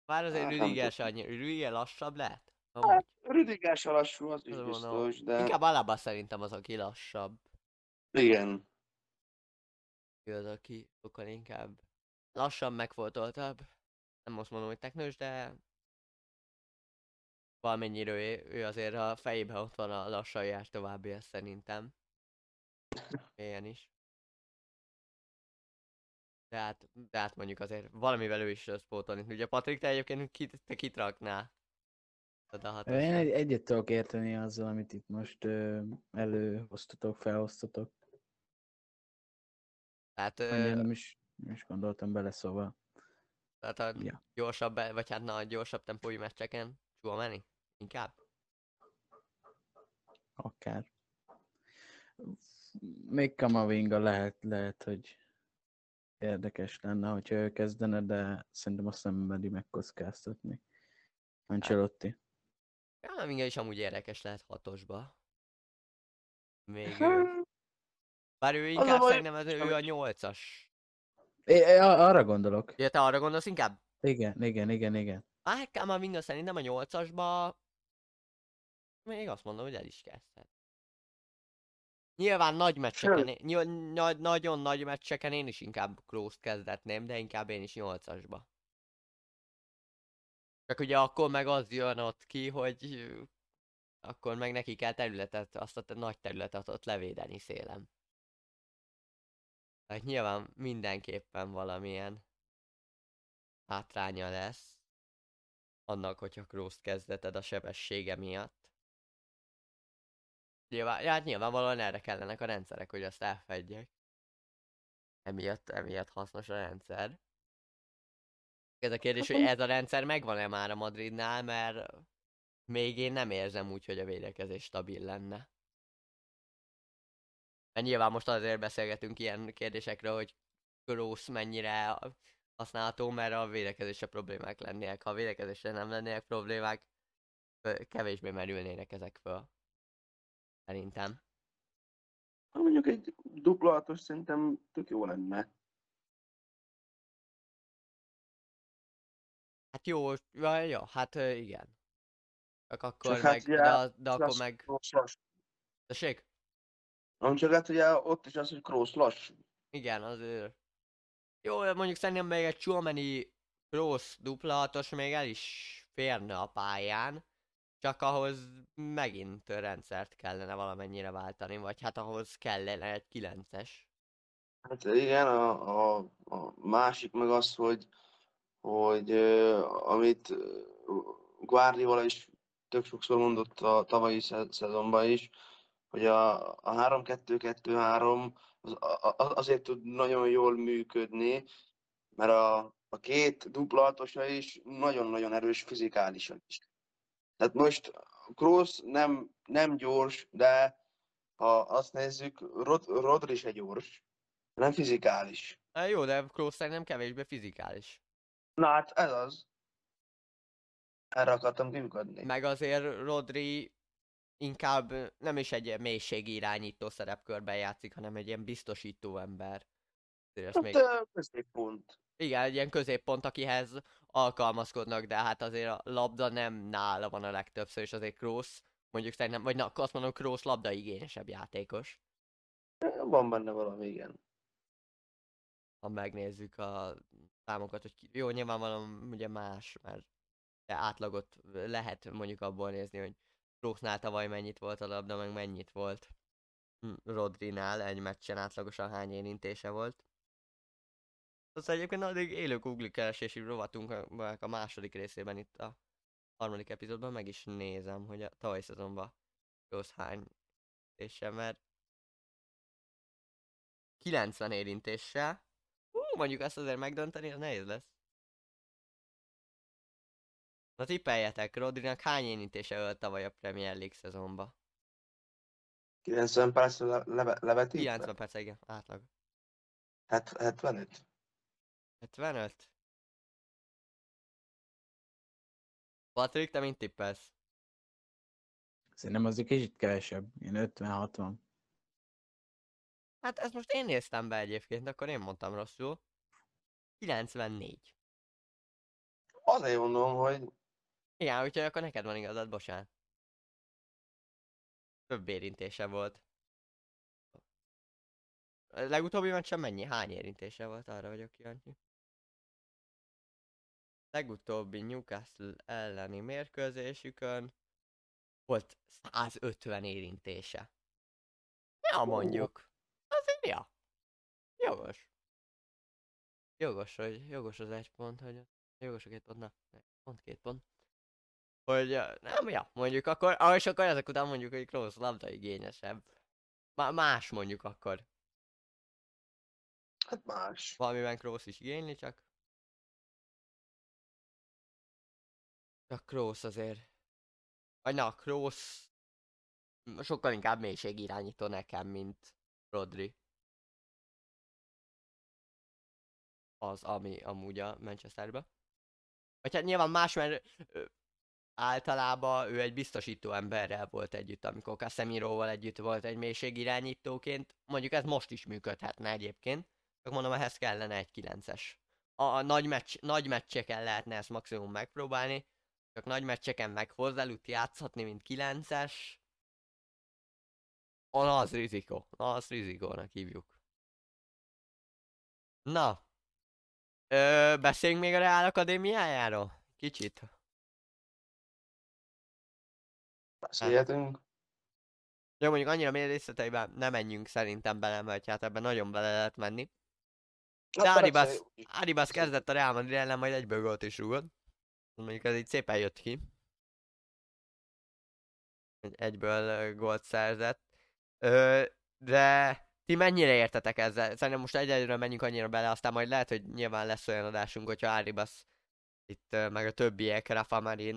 Bár azért Hát, Rüdiger se annyira, Rüdiger lassabb lehet? Amúgy. Rüdiger se lassú, az is biztos, de Inkább Alaba szerintem az, aki lassabb. igen. Ő az, aki sokkal inkább lassan megfoltoltabb. Nem most mondom, hogy teknős, de valamennyire ő, ő azért a fejében ott van a lassan jár további, ez szerintem. Ilyen is. De hát, de hát mondjuk azért valamivel ő is spótolni. Ugye Patrik, te egyébként kit, te kit raknál? Én egy, egyet tudok érteni azzal, amit itt most ö, előhoztatok, felhoztatok. Annyira ö, nem is, nem is gondoltam bele, szóval. tehát a Ja. gyorsabb, vagy hát na, a gyorsabb tempói meccseken menni? Inkább? Akár. Még Kamavinga lehet, lehet, hogy érdekes lenne, hogyha ő kezdene, de szerintem azt nem meri megkockáztatni. Ancelotti. Ja, minket is amúgy érdekes lehet hatosba. Még ő. Hát, Bár ő az inkább baj, szerintem ez, ő a nyolcas. É, arra gondolok. Ugye te arra gondolsz inkább? Igen, igen, igen, igen. Hát Kamavinga szerintem a nyolcasba még azt mondom, hogy el is kezdhet. Nyilván nagy meccseken, én- nyil- nagy, nagyon nagy meccseken én is inkább Klószt kezdetném, de inkább én is nyolcasba. Csak ugye akkor meg az jön ott ki, hogy akkor meg neki kell területet, azt a te- nagy területet ott levédeni szélem. Tehát nyilván mindenképpen valamilyen hátránya lesz annak, hogyha cross kezdeted a sebessége miatt. Nyilván, hát nyilvánvalóan erre kellenek a rendszerek, hogy azt elfedjek. Emiatt, emiatt hasznos a rendszer. Ez a kérdés, hogy ez a rendszer megvan-e már a Madridnál, mert még én nem érzem úgy, hogy a védekezés stabil lenne. Mert nyilván most azért beszélgetünk ilyen kérdésekről, hogy Kroos mennyire használható, mert a védekezésre problémák lennének. Ha a védekezésre nem lennének problémák, kevésbé merülnének ezek föl. Szerintem. Hát Mondjuk egy dupla hatos szerintem tök jó lenne. Hát jó, ja, ja hát igen. Csak akkor Csak hát meg, ugye de, a- de akkor meg... Tessék? Nem csak hát ugye ott is az, hogy Kroos lassú. Igen, azért. Jó, mondjuk szerintem még egy Chouameni Kroos dupla hatos még el is férne a pályán, csak ahhoz megint rendszert kellene valamennyire váltani, vagy hát ahhoz kellene egy 9-es. Hát igen, a, a, a másik meg az, hogy, hogy ö, amit Guardiola is tök sokszor mondott a tavalyi sze- szezonban is, hogy a, a 3-2-2-3 az, a- a- azért tud nagyon jól működni, mert a, a két dupla is nagyon-nagyon erős fizikálisan is. Tehát most Kroos nem, nem gyors, de ha azt nézzük, Rod, Rodri se gyors, nem fizikális. Hát jó, de Kroos szerintem kevésbé fizikális. Na hát ez az. Erre akartam kiukadni. Meg azért Rodri inkább nem is egy ilyen mélységi irányító szerepkörben játszik, hanem egy ilyen biztosító ember. Azért Hát még... középpont. Igen, egy ilyen középpont, akihez alkalmazkodnak, de hát azért a labda nem nála van a legtöbbször, és azért Kroos, mondjuk szerintem, vagy na, azt mondom, Kroos labdaigényesebb játékos, Van benne valami, igen. ha megnézzük a számokat, hogy jó, nyilvánvalóan ugye más, mert de átlagot lehet mondjuk abból nézni, hogy Kroosnál tavaly mennyit volt a labda, meg mennyit volt hm, Rodrinál egy meccsen átlagosan hány érintése volt. Aztán egyébként addig élő Google keresési rovatunknak a második részében itt a harmadik epizódban meg is nézem, hogy a tavalyi szezonban Kroos hány érintése, mert 90 érintéssel. Hú, mondjuk ezt azért megdönteni, az nehéz lesz. Na tippeljetek, Rodrinak hány érintése ölt tavaly a Premier League szezonba? 90 perc le, leve, levetítve? 90 perc, igen, átlag. Hát, 75. 75. Patrik, te mint tippelsz? Szerintem az egy kicsit kevesebb, ilyen 50-60. Hát ezt most én néztem be egyébként, akkor én mondtam rosszul. 94. Azért mondom, hogy Igen, úgyhogy akkor neked van igazad, bocsánat. Több érintése volt. A legutóbbi meccsen mennyi? Hány érintése volt? Arra vagyok kíváncsi. Legutóbbi Newcastle elleni mérkőzésükön volt 150 érintése. Ja, mondjuk. Azért ja. Jogos. Jogos, hogy jogos az egy pont, hogy jogos a két pont, na, pont két pont. Hogy nem, ja, mondjuk akkor, ah, és akkor ezek után mondjuk, hogy Kroos labda igényesebb. Má- más mondjuk akkor. hát más. Valamiben Kroos is igényli, csak... Csak Kroos azért... Vagy na, Kroos... Sokkal inkább mélységirányító nekem, mint Rodri. Az, ami amúgy a Manchesterbe. Vagy hát nyilván más, mert általában ő egy biztosító emberrel volt együtt, amikor Casemiroval együtt volt egy mélységirányítóként. Mondjuk ez most is működhetne egyébként. Csak mondom, ehhez kellene egy 9-es. A, a nagy, meccs, nagy meccseken lehetne ezt maximum megpróbálni, csak nagy meccseken meg hozzálut játszhatni, mint 9-es. Na, az rizikó. Na, az rizikónak hívjuk. Na. Ö, beszéljünk még a Reál Akadémiájáról? Kicsit. Beszélhetünk. Jó, mondjuk annyira mély részleteiben nem menjünk szerintem bele, mert hát ebben nagyon bele lehet menni. De jó. Arribas kezdett a Real Madrid ellen, majd egyből gólt is rúgott. Mondjuk ez így szépen jött ki. Egyből gólt szerzett. De ti mennyire értetek ezzel? Szerintem most egyelőre menjünk annyira bele, aztán majd lehet, hogy nyilván lesz olyan adásunk, hogyha Arribas itt meg a többiek, Rafa Marin,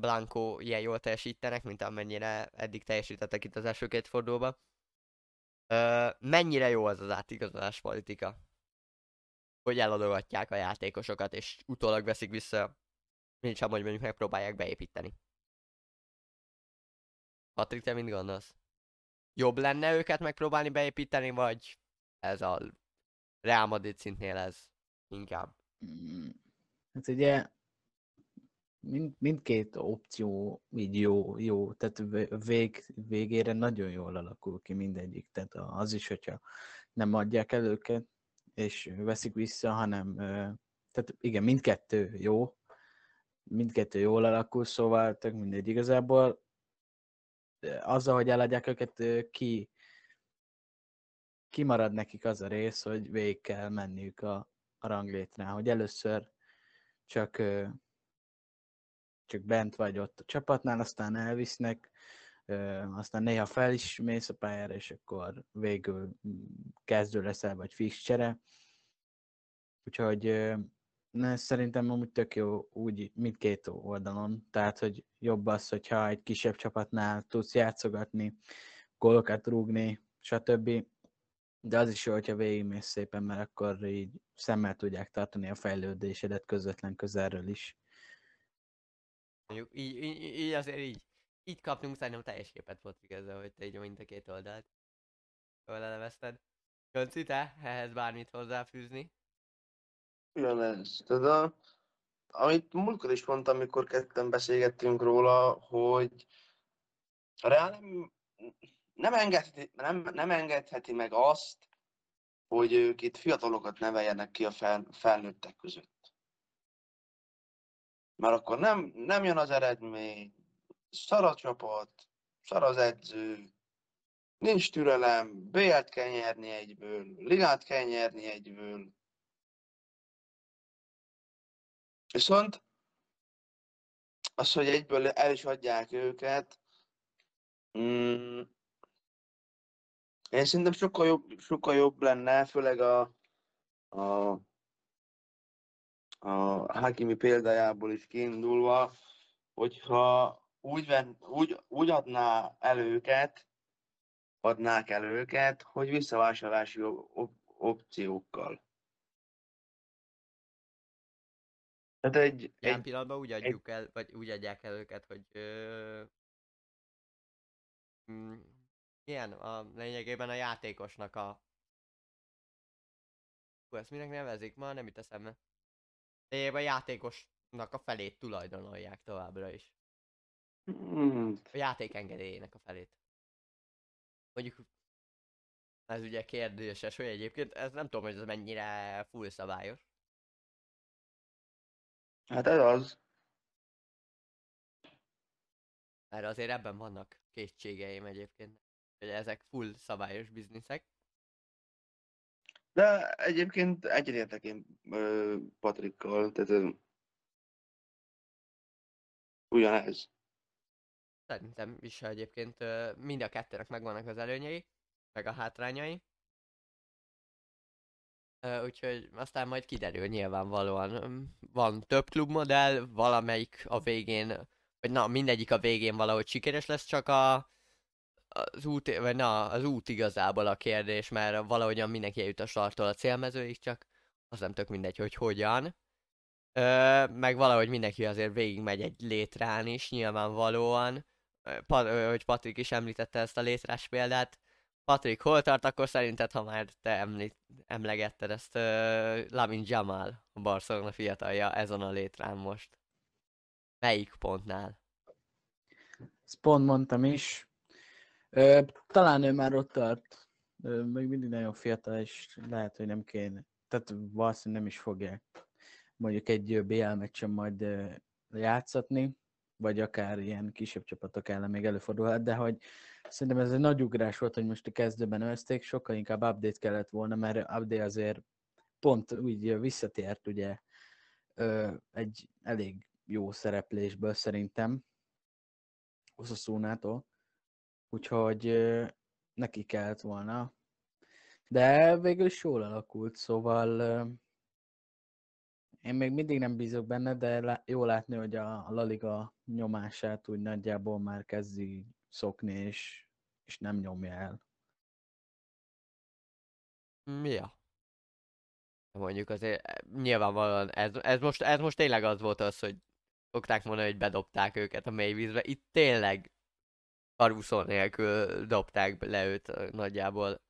Blanco ilyen jól teljesítenek, mint amennyire eddig teljesítettek itt az első két fordulóban. Mennyire jó az az átigazolás politika? Hogy eladogatják a játékosokat, és utólag veszik vissza, mint sem, hogy mondjuk megpróbálják beépíteni. Patrik, te mit gondolsz? Jobb lenne őket megpróbálni beépíteni, vagy ez a Real Madrid szintnél ez inkább? Mm, Hát ugye mind, mindkét opció így jó, jó, tehát vé- vég, végére nagyon jól alakul ki mindegyik. Tehát az is, hogyha nem adják el őket, és veszik vissza, hanem, tehát igen, mindkettő jó, mindkettő jól alakul, szóval tök mindegy igazából. Azzal, hogy eladják őket, ki, kimarad nekik az a rész, hogy végig kell menniük a, a ranglétrán, hogy először csak, csak bent vagy ott a csapatnál, aztán elvisznek, aztán néha fel is mész a pályára, és akkor végül mm, kezdő leszel, vagy fix csere. Úgyhogy ne, szerintem amúgy tök jó úgy mindkét oldalon, tehát hogy jobb az, hogyha egy kisebb csapatnál tudsz játszogatni, gólokat rúgni, stb. De az is jó, hogyha végigmész szépen, mert akkor így szemmel tudják tartani a fejlődésedet közvetlen közelről is. Mondjuk így, így, így azért így, így kaptunk szerintem teljes képet Patrik ezzel, hogy te így mind a két oldalt jól elevezted. Jönci, te ehhez bármit hozzáfűzni? Ugyanez. Tudod, amit múltkor is mondtam, amikor ketten beszélgettünk róla, hogy a Real nem, nem, engedheti, nem, nem engedheti meg azt, hogy ők itt fiatalokat neveljenek ki a fel, felnőttek között. Mert akkor nem, nem jön az eredmény, szar a csapat, szar az edző, nincs türelem, BL-t kell nyerni egyből, ligát kell nyerni egyből. Viszont az, hogy egyből el is adják őket, mm, én szerintem sokkal jobb, sokkal jobb lenne, főleg a, a, a Hakimi példájából is kiindulva, hogyha úgy, ven, úgy, úgy adná el őket, adnák el őket, hogy visszavásárlási op- op- opciókkal. Tehát egy, Jelen egy pillanatban úgy adjuk el, vagy úgy adják el őket, hogy ö, mm, ilyen, a lényegében a játékosnak a Hú, ezt minek nevezik? Ma nem jut eszembe. Lényegében a játékosnak a felét tulajdonolják továbbra is. Hmm, A játék engedélyének a felét. Mondjuk ez ugye kérdéses, hogy egyébként ez nem tudom, hogy ez mennyire full szabályos. Hát ez az. Mert azért ebben vannak kétségeim egyébként. Hogy ezek full szabályos bizniszek. De egyébként egyetértek én ö, Patrikkal, tehát ö, ugyanez. Szerintem is egyébként ö, mind a kettőnek megvannak az előnyei, meg a hátrányai. Úgyhogy aztán majd kiderül nyilvánvalóan. Van több klubmodell, valamelyik a végén, vagy na mindegyik a végén valahogy sikeres lesz, csak a, az út, vagy na, az út igazából a kérdés, mert valahogyan mindenki eljut a starttól a célmezőig, csak az nem tök mindegy, hogy hogyan. Ö, meg valahogy mindenki azért végigmegy egy létrán is, nyilvánvalóan. Pa, ö, hogy Patrik is említette ezt a létrás példát. Patrik, hol tart akkor szerinted, ha már te említ, emlegetted ezt uh, Lamin Jamal, a Barcelona fiatalja ezen a létrán most? Melyik pontnál? Ezt pont mondtam is. Ö, talán ő már ott tart. Ö, még mindig nagyon fiatal, és lehet, hogy nem kéne. Tehát valószínűleg nem is fogják mondjuk egy BL meccsen majd játszatni. vagy akár ilyen kisebb csapatok ellen még előfordulhat, de hogy szerintem ez egy nagy ugrás volt, hogy most a kezdőben őzték, sokkal inkább update kellett volna, mert update azért pont úgy visszatért ugye egy elég jó szereplésből szerintem Oszaszónától, úgyhogy neki kellett volna, de végül is jól alakult, szóval én még mindig nem bízok benne, de jó látni, hogy a, a La Liga nyomását úgy nagyjából már kezdi szokni, és, és nem nyomja el. Ja. Mondjuk azért eh, nyilvánvalóan ez, ez, most, ez most tényleg az volt az, hogy szokták mondani, hogy bedobták őket a mélyvízbe. Itt tényleg karúszó nélkül dobták le őt nagyjából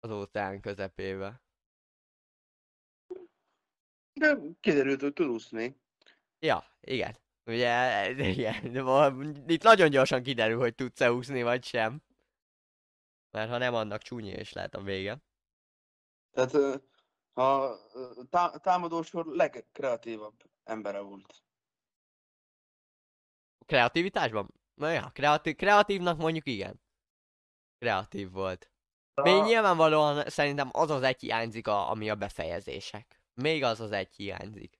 az óceán közepébe. De kiderült, hogy tud úszni. Ja, igen. Ugye, <laughs> igen, itt nagyon gyorsan kiderül, hogy tudsz-e úszni, vagy sem. Mert ha nem, annak csúnya is lehet a vége. Tehát a támadósor legkreatívabb embere volt. Kreativitásban? Na ja, kreatív, kreatívnak mondjuk igen. Kreatív volt. Még nyilvánvalóan szerintem az az egy hiányzik, a, ami a befejezések. Még az az egy hiányzik.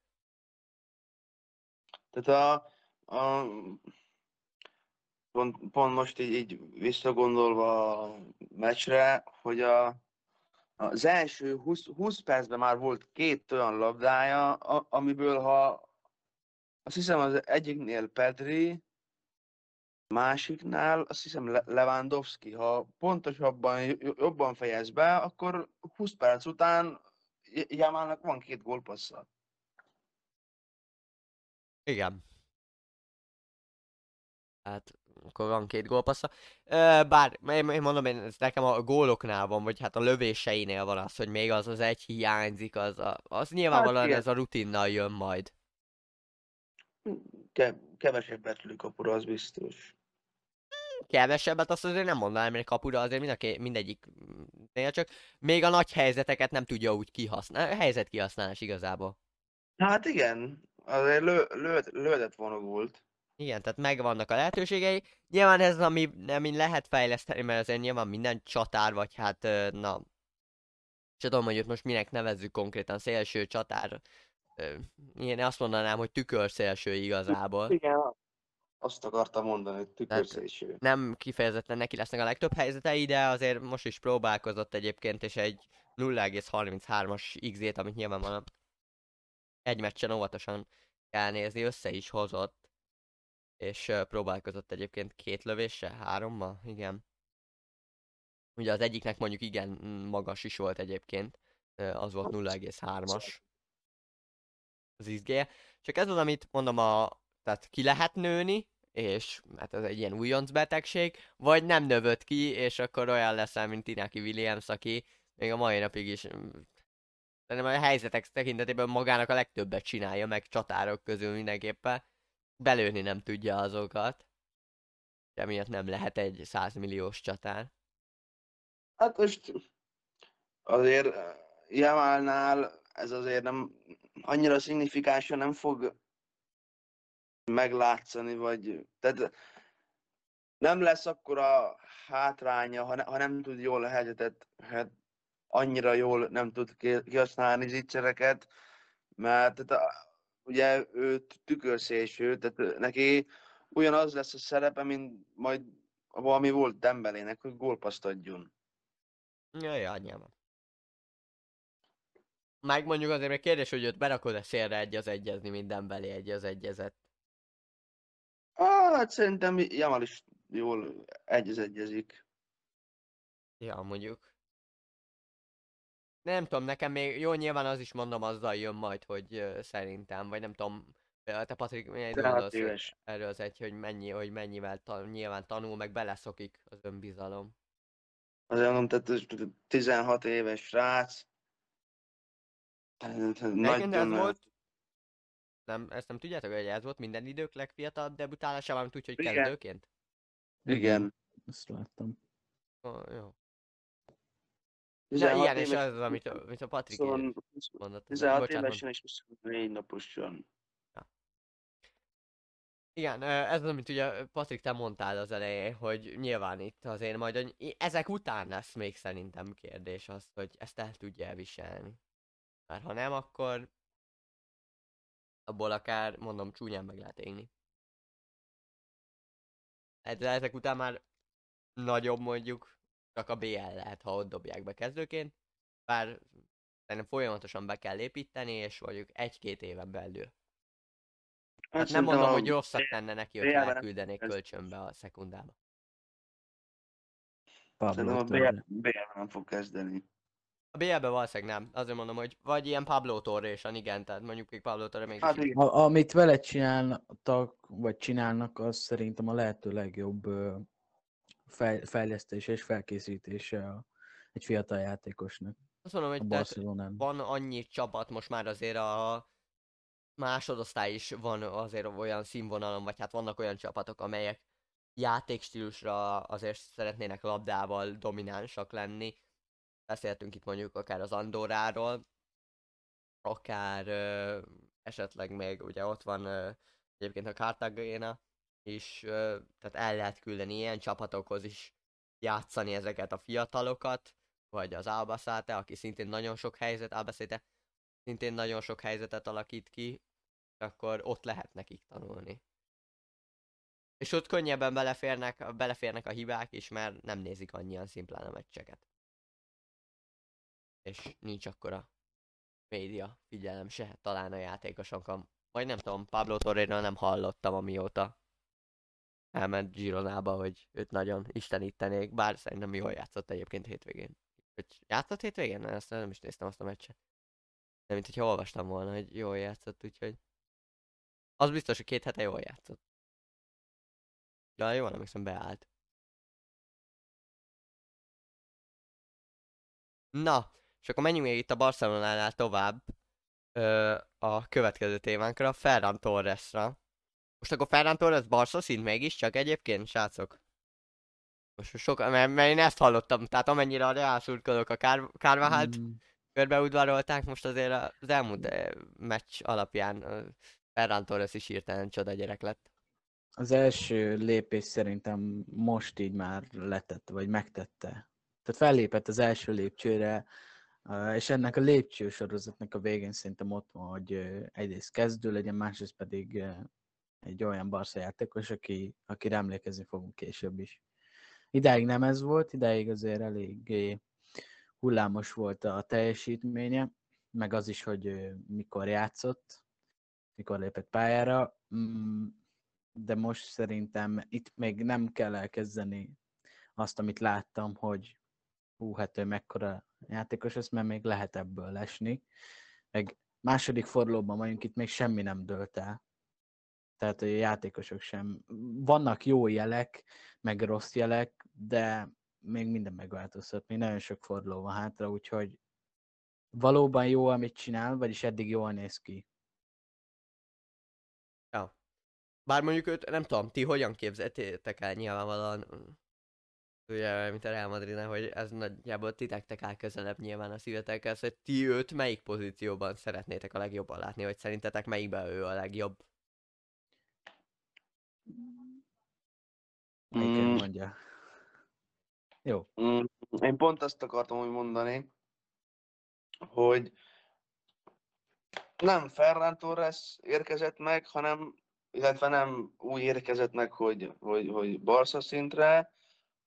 Tehát a, a pont, pont most így, így visszagondolva a meccsre, hogy a, az első 20, 20 percben már volt két olyan labdája, a, amiből ha azt hiszem az egyiknél Pedri, másiknál azt hiszem Le- Lewandowski, ha pontosabban, jo- jobban fejez be, akkor 20 perc után J- Jamalnak van két gólpassza. Igen. Hát, akkor van két gólpassza. Ö, Bár, én, én mondom, én, ez nekem a góloknál van, vagy hát a lövéseinél van az, hogy még az az egy hiányzik, az, a, az nyilvánvalóan igen. ez a rutinnal jön majd. Ke- kevesebbet lő kapura, az biztos. kevesebbet, azt azért nem mondanám, mert kapura azért mind a ké- mindegyiknél csak még a nagy helyzeteket nem tudja úgy kihasználni. Helyzet kihasználás igazából. Hát igen, azért lő, lő, lőhetett volna gólt. Igen, tehát megvannak a lehetőségei. Nyilván ez, ami, ami lehet fejleszteni, mert azért nyilván minden csatár, vagy hát, na, sem tudom, hogy ott most minek nevezzük konkrétan, szélső csatár. Én azt mondanám, hogy tükörszélső igazából. Igen. Azt akartam mondani, hogy tükörszélső. nem kifejezetten neki lesznek a legtöbb helyzetei, de azért most is próbálkozott egyébként, és egy 0,33-as XZ-t, amit nyilvánvalóan egy meccsen óvatosan kell nézni, össze is hozott. És próbálkozott egyébként két lövéssel, hárommal, igen. Ugye az egyiknek mondjuk igen magas is volt egyébként, az volt 0,3-as az XG-je. Csak ez az, amit mondom, a, tehát ki lehet nőni, és hát ez egy ilyen újonc betegség, vagy nem növött ki, és akkor olyan leszel, mint Inaki Williams, aki még a mai napig is szerintem a helyzetek tekintetében magának a legtöbbet csinálja, meg csatárok közül mindenképpen. Belőni nem tudja azokat. Emiatt nem lehet egy 100 milliós csatár. Hát most azért eh, Jamalnál ez azért nem annyira szignifikánsan nem fog meglátszani, vagy tehát nem lesz akkora hátránya, ha, ne, ha nem tud jól a helyzetet, hát annyira jól nem tud ki- kihasználni zicsereket, mert tehát, a- ugye ő tükörszélső, tehát neki ugyanaz lesz a szerepe, mint majd valami volt Dembelének, hogy gólpaszt adjon. Ja, ja, nyilván. Meg mondjuk azért még kérdés, hogy őt berakod-e szélre egy az egyezni minden belé egy az egyezet. Ah, hát szerintem Jamal is jól egyez egyezik. Ja, mondjuk. Nem tudom, nekem még jó, nyilván az is mondom, azzal jön majd, hogy szerintem, vagy nem tudom, te Patrik, milyen 16 gondolsz éves. erről az egy, hogy mennyi, hogy mennyivel ta, nyilván tanul, meg beleszokik az önbizalom. Azért mondom, tehát ez 16 éves srác. Ez Nagyon volt, nem, ezt nem tudjátok, hogy ez volt minden idők legfiatalabb debutálásában, amit úgy, hogy Igen. kezdőként? Igen. Ezt láttam. Oh, jó. 16 ilyen, és éves, az, az, amit, a- amit a Patrik 20 mondott. 16 Bocsánat, évesen és 24 naposan. Igen, ö, ez az, amit ugye Patrik, te mondtál az elején, hogy nyilván itt azért majd a, ezek után lesz még szerintem kérdés az, hogy ezt el tudja elviselni. Mert ha nem, akkor abból akár, mondom, csúnyán meg lehet. Hát de ezek után már nagyobb mondjuk, csak a BL lehet, ha ott dobják be kezdőként. Bár szerintem folyamatosan be kell építeni, és mondjuk egy-két éven belül. Hát nem mondom, hogy rosszat tenne neki, hogy elküldenék kölcsönbe a szekundába. Szerintem a Pablo BL, nem fog kezdeni. A BL-be valószínűleg nem. Azért mondom, hogy vagy ilyen Pablo Torre-san, igen, tehát mondjuk még Pablo Torre még Hát. A, amit vele csináltak, vagy csinálnak, az szerintem a lehető legjobb ö, fej, fejlesztése és felkészítése a, egy fiatal játékosnak Azt mondom, hogy tehát van annyi csapat most már azért a másodosztály is van azért olyan színvonalon, vagy hát vannak olyan csapatok, amelyek játékstílusra azért szeretnének labdával dominánsak lenni. Beszéltünk itt mondjuk akár az Andorráról, akár ö, esetleg még ugye ott van ö, egyébként a Cartagena ö, tehát el lehet küldeni ilyen csapatokhoz is játszani ezeket a fiatalokat, vagy az Albacete, aki szintén nagyon sok helyzet, Albacete szintén nagyon sok helyzetet alakít ki, akkor ott lehet nekik tanulni. És ott könnyebben beleférnek, beleférnek a hibák is, mert nem nézik annyian szimplán a meccseket. És nincs akkora média figyelem se talán a játékosokon. Vagy nem tudom, Pablo Torreira nem hallottam amióta elment Gironába, hogy őt nagyon istenítenék, bár szerintem jól játszott egyébként hétvégén. Hogy játszott hétvégén? Ezt nem is néztem azt a meccset. De mint hogyha olvastam volna, hogy jól játszott, úgyhogy... Az biztos, hogy két hete jól játszott. Ja, jól emlékszem, beállt. Na, és akkor menjünk még itt a Barcelonánál tovább ö, a következő témánkra, Ferran Torresra. Most akkor Ferran Torres Barca szint mégiscsak egyébként, srácok? Most sok, mert, mert én ezt hallottam, tehát amennyire a Real szurkolók a Kár, Kárvahát Mm, körbeudvarolták, most azért az elmúlt eh, meccs alapján Ferran Torres is hirtelen csoda gyerek lett. Az első lépés szerintem most így már letette, vagy megtette. Tehát fellépett az első lépcsőre, és ennek a lépcsősorozatnak a végén szerintem ott van, hogy egyrészt kezdő legyen, másrészt pedig egy olyan Barca játékos, aki, akire emlékezni fogunk később is. Idáig nem ez volt, idáig azért eléggé hullámos volt a teljesítménye, meg az is, hogy mikor játszott, mikor lépett pályára, Mm, de most szerintem itt még nem kell elkezdeni azt, amit láttam, hogy hú, hát ő mekkora játékos lesz, mert még lehet ebből lesni. Meg második fordulóban vagyunk, itt még semmi nem dőlt el. Tehát a játékosok sem. Vannak jó jelek, meg rossz jelek, de még minden megváltozhat. Még nagyon sok forduló van hátra, úgyhogy valóban jó, amit csinál, vagyis eddig jól néz ki. Ja. Bár mondjuk őt, nem tudom, ti hogyan képzeltétek el nyilvánvalóan, mm, ugye, mint a Real Madridnál, hogy ez nagyjából titektek áll közelebb nyilván a szívetekhez, hogy ti őt melyik pozícióban szeretnétek a legjobban látni, vagy szerintetek melyikben ő a legjobb? Melyiket Mm. mondja? Jó. Mm, Én pont azt akartam úgy mondani, hogy nem Ferran Torres érkezett meg, hanem, illetve nem úgy érkezett meg, hogy, hogy, hogy Barca szintre,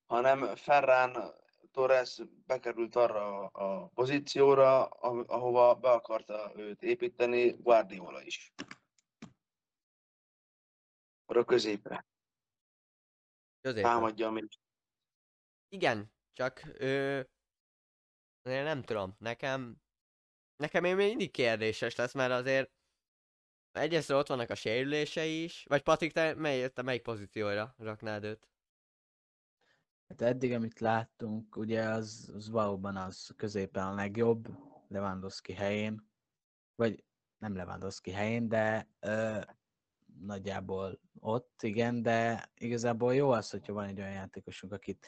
hanem Ferran Torres bekerült arra a pozícióra, ah- ahova be akarta őt építeni Guardiola is. Arra középre. Középen. Támadja még. Igen, csak ö, én nem tudom, nekem nekem még mindig kérdéses lesz, mert azért egyrészt ott vannak a sérülései is, vagy Patrik, te, mely, te melyik pozícióra raknád őt? Hát eddig, amit láttunk, ugye az, az valóban az középen a legjobb, Lewandowski helyén, vagy nem Lewandowski helyén, de ö, nagyjából ott, igen, de igazából jó az, hogyha van egy olyan játékosunk, akit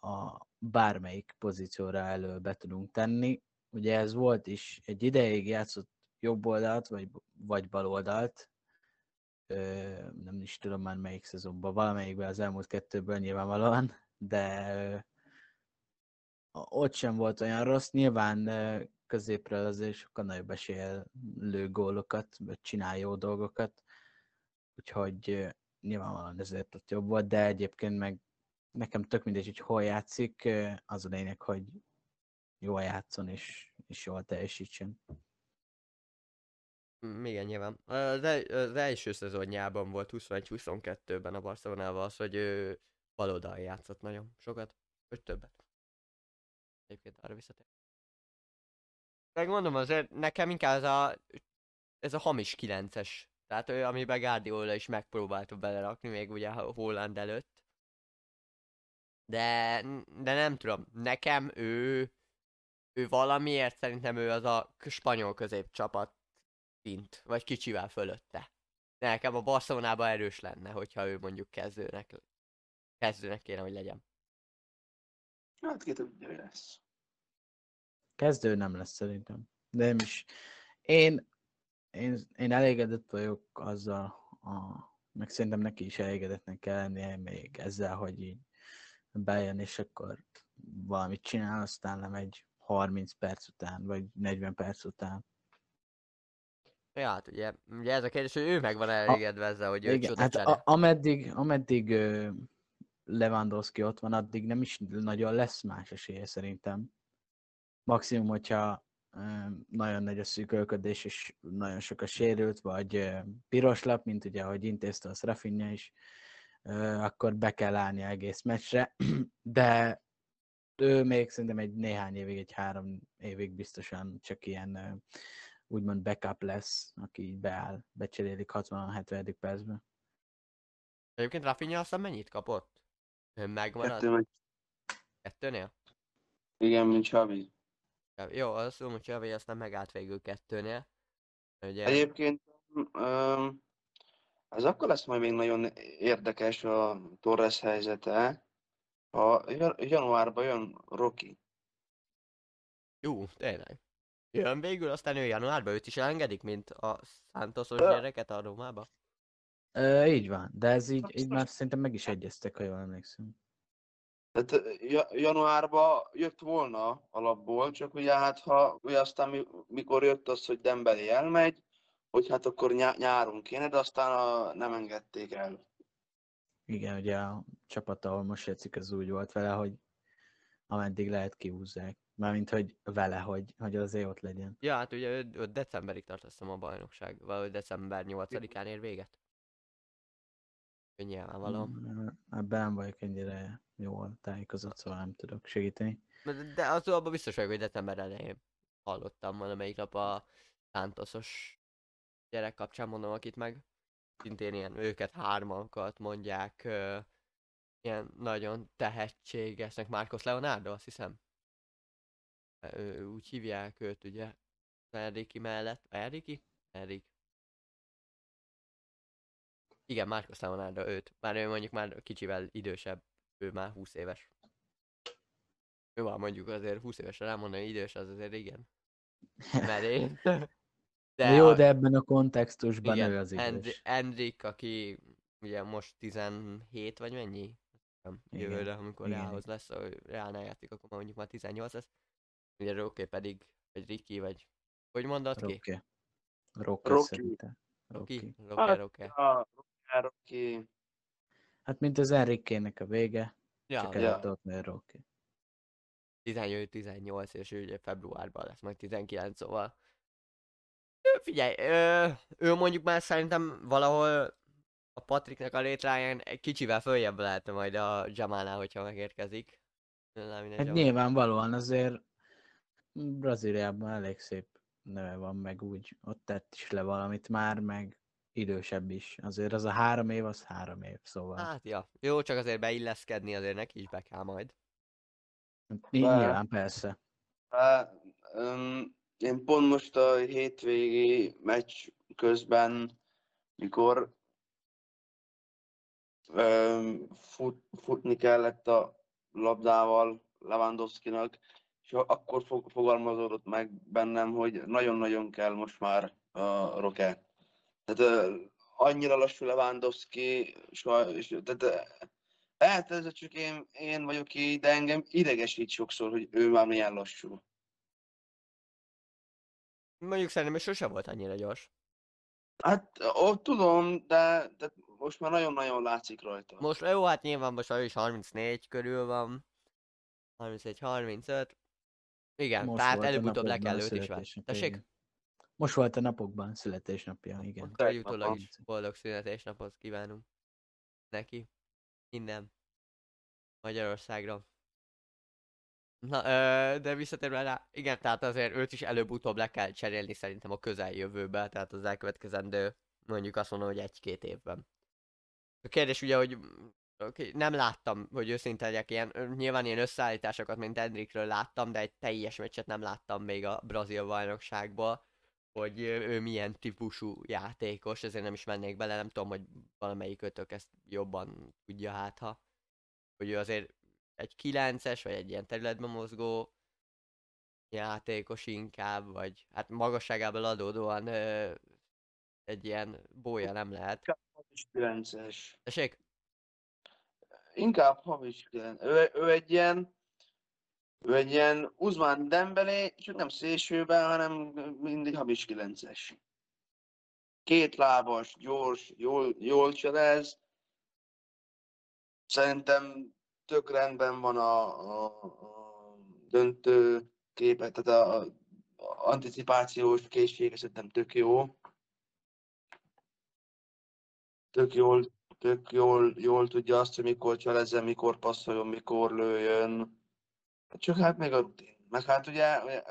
a bármelyik pozícióra elő be tudunk tenni. Ugye ez volt is, egy ideig játszott jobb oldalt, vagy, vagy bal oldalt, ö, nem is tudom már melyik szezonban, valamelyikben az elmúlt kettőből nyilvánvalóan, de ö, ott sem volt olyan rossz, nyilván ö, középre azért sokkal nagyobb eséllyel lő gólokat, vagy csinál jó dolgokat, úgyhogy nyilvánvalóan ezért ott jobb volt, de egyébként meg nekem tök mindegy, hogy hol játszik, az a lényeg, hogy jól játszon és, és jól teljesítsen. Mm, Igen, nyilván. Az, el, az első szezonjában volt 21-22-ben a Barcelonával az, hogy ő baloldal játszott nagyon sokat, vagy többet. Egyébként arra visszatér. Megmondom azért, nekem inkább ez a, ez a hamis 9-es. Tehát ő, amiben Guardiola is megpróbálta belerakni, még ugye Holland előtt. De, de nem tudom, nekem ő, ő valamiért szerintem ő az a spanyol középcsapat szint, vagy kicsivel fölötte. Nekem a Barcelonában erős lenne, hogyha ő mondjuk kezdőnek, kezdőnek kéne, hogy legyen. Hát ki tudja, hogy lesz. Kezdő nem lesz szerintem. De nem is. Én, én, én elégedett vagyok azzal, a, meg szerintem neki is elégedetnek kell lennie még ezzel, hogy így bejön, és akkor valamit csinál, aztán nem egy 30 perc után, vagy 40 perc után. Ja, hát ugye, ugye ez a kérdés, hogy ő meg van elégedve ezzel, hogy ő Igen, hát a, ameddig, ameddig ö, Lewandowski ott van, addig nem is nagyon lesz más esélye szerintem. Maximum, hogyha nagyon nagy a szűkölködés, és nagyon sok a sérült, vagy piros lap, mint ugye, ahogy intézte a Rafinha is, akkor be kell állni egész meccsre, <clears throat> de ő még szerintem egy néhány évig, egy három évig biztosan csak ilyen úgymond backup lesz, aki így beáll, becserélik 60-70. percben. Egyébként Rafinha aztán mennyit kapott? Megmaradt? Kettő meg... Kettőnél? Igen, mint Xavi. Ja, Jó, azt mondom, hogy Xavi aztán megállt végül kettőnél. Ugye, Egyébként öm, ez akkor lesz majd még nagyon érdekes a Torres helyzete, ha jan- januárban jön Rocky. Jó, tényleg. Jön végül, aztán ő januárban őt is elengedik, mint a Santosos Ö. gyereket a Rómába. Ö, így van, de ez így, így már szerintem meg is egyeztek, ha jól emlékszem. Tehát januárban jött volna alapból, csak ugye hát ha ugye aztán mi, mikor jött az, hogy Dembélé elmegy, hogy hát akkor nyá, nyáron kéne, de aztán a, nem engedték el. Igen, ugye a csapat, ahol most játszik, az úgy volt vele, hogy ameddig lehet kihúzzák. Mármint, hogy vele, hogy, hogy azért ott legyen. Ja, hát ugye ő, ő decemberig tart a bajnokság, valahogy december 8-án ér véget. Nyilvánvalóan. Ebben nem vagyok ennyire jól tájékozott, szóval nem tudok segíteni. De, az abban biztos vagyok, hogy december elején hallottam valamelyik nap a Santosos gyerek kapcsán mondom, akit meg szintén ilyen őket hármakat mondják, ö, ilyen nagyon tehetségesnek, Marcos Leonardo, azt hiszem. Ö, úgy hívják őt, ugye, Enrique mellett. Enrique? Enrique. Igen, Marcos Leonardo őt. Már ő mondjuk már kicsivel idősebb, ő már 20 éves. Ő már mondjuk azért 20 évesre rámondani idős, az azért igen. Merén. De, jó, a- de ebben a kontextusban igen, ő az End- idős. Endrick, aki ugye most 17 vagy mennyi? Nem, Igen, Jövőre, amikor igen. Reálhoz lesz, a Reálnál játszik, akkor mondjuk már 18 lesz. Ugye Roké pedig, vagy Ricky, vagy hogy mondod ki? Rocky. Rocky Rocky. Rocky? Rocky. Hát. A Rocky, Hát mint az Enrique-nek a vége, Ja, csak ja. ott nő Rocky. 17-18, és ő ugye februárban lesz majd 19, szóval... Figyelj, ö, ő mondjuk már szerintem valahol a Patricknek a létráján egy kicsivel följebb lehetne majd a Jamalnál, hogyha megérkezik. Nem, Hát Jamal. nyilvánvalóan azért Brazíliában elég szép neve van, meg úgy ott tett is le valamit már, meg idősebb is. Azért az a három év, az három év, szóval Hát ja, jó, csak azért beilleszkedni azért neki is be kell majd. nyilván persze. Hát, öm, én pont most a hétvégi meccs közben, mikor öm, fut, futni kellett a labdával Lewandowskinak, és akkor fog, fogalmazódott meg bennem, hogy nagyon-nagyon kell most már a Roke. Tehát annyira lassú Lewandowski, tehát eh, lehet ez csak én, én vagyok így, de engem idegesít sokszor, hogy ő már milyen lassú. Mondjuk szerintem sose volt annyira gyors. Hát, ó, tudom, de, de most már nagyon-nagyon látszik rajta. Most jó, hát nyilván most ő is 34 körül van. 31-35. Igen, Most tehát előbb-utóbb le kell őt is várni. születésnapja, Tessék? Most volt a napokban születésnapja, igen. Akkor Tegnap utólag van. is boldog születésnapot kívánunk neki. Innen. Magyarországra. Na, ö, de visszatérve rá, igen, tehát azért őt is előbb-utóbb le kell cserélni szerintem a közeljövőbe, tehát az elkövetkezendő, mondjuk azt mondom, hogy egy-két évben. A kérdés ugye, hogy oké, nem láttam, hogy őszinte legyek, ilyen, nyilván ilyen összeállításokat, mint Endrikről láttam, de egy teljes meccset nem láttam még a brazil bajnokságból, hogy ő milyen típusú játékos, ezért nem is mennék bele, nem tudom, hogy valamelyik ötök ezt jobban tudja hát, ha hogy ő azért egy 9-es, vagy egy ilyen területben mozgó játékos inkább, vagy hát magasságából adódóan ö, egy ilyen bója nem lehet. Hamis 9-es. Tessék? Inkább hamis 9 ő, ő egy ilyen, ő egy ilyen Uzmán Dembélé, csak nem szélsőben, hanem mindig hamis 9-es. Két lábas, gyors, jól, jól cselez. Szerintem tök rendben van a, a, a döntő képe, tehát a, a anticipációs készsége szerintem tök jó. Tök jól, tök jól, jól tudja azt, hogy mikor cselezzen, mikor passzoljon, mikor lőjön. Csak hát még ott, meg hát ugye, ugye,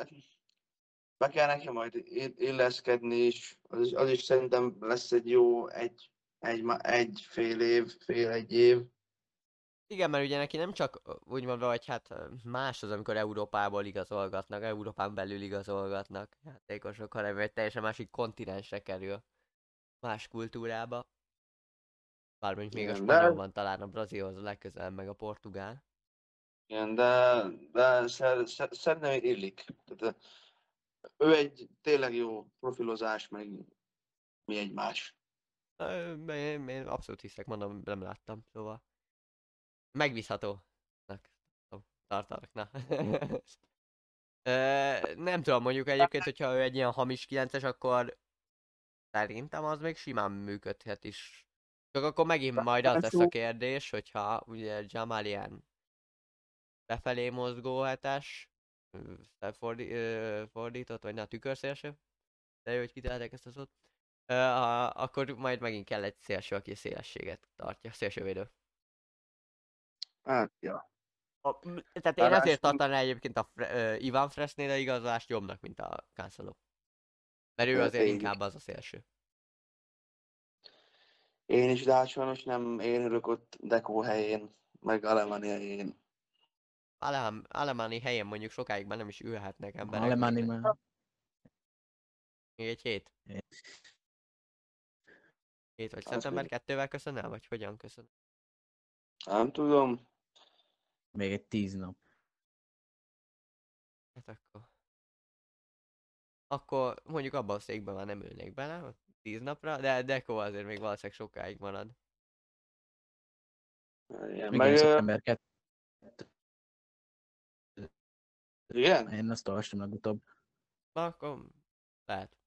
be kell neki majd ill- illeszkedni is, az, is, az is szerintem lesz egy jó egy, egy, egy fél év, fél egy év. Igen, mert ugye neki nem csak ö, úgy mondva, hogy hát más az, amikor Európából igazolgatnak, Európán belül igazolgatnak játékosok, hanem egy teljesen másik kontinensre kerül, más kultúrába. Bár mondjuk még a Igen, de- spanyol van talán a brazilhoz legközelebb, meg a portugál. Igen, de, de szer, szer, szerintem illik. Tehát, ő egy tényleg jó profilozás, meg mi egy más. Ö, Én, én abszolút hiszek, mondom, nem láttam, szóval megbízhatónak tartanak, na. <laughs> Ö, nem tudom, mondjuk egyébként, hogyha ő egy ilyen hamis 9-es, akkor szerintem az még simán működhet is. Csak akkor megint majd az lesz a kérdés, hogyha ugye Jamal ilyen befelé mozgó felfordi- ö, fordított, vagy na tükörszélső, de jó, hogy kitalálták ezt a szót. Ö, a, akkor majd megint kell egy szélső, aki szélességet tartja, szélsővédő. Hát, ja. A, tehát én ezért tartanám egyébként a Fre- ö, Ivan Fresnél igazolást jobbnak, mint a Cancelo. Mert ő azért én- inkább az a szélső. Én is, de hát sajnos nem én ülök ott Dekó helyén, meg Alemani helyén. Alem, Alemáni helyen mondjuk sokáig már nem is ülhetnek emberek. Alemáni még, már. még egy hét. Hét vagy szeptember kettővel köszön el, vagy hogyan köszön? Nem tudom. Még egy tíz nap. Hát akkor... Akkor mondjuk abban a székben már nem ülnék bele, tíz napra, de Deco azért még valószínűleg sokáig marad. Igen, meg, szeptember 2. igen? Én azt olvastam legutóbb. Na akkor lehet.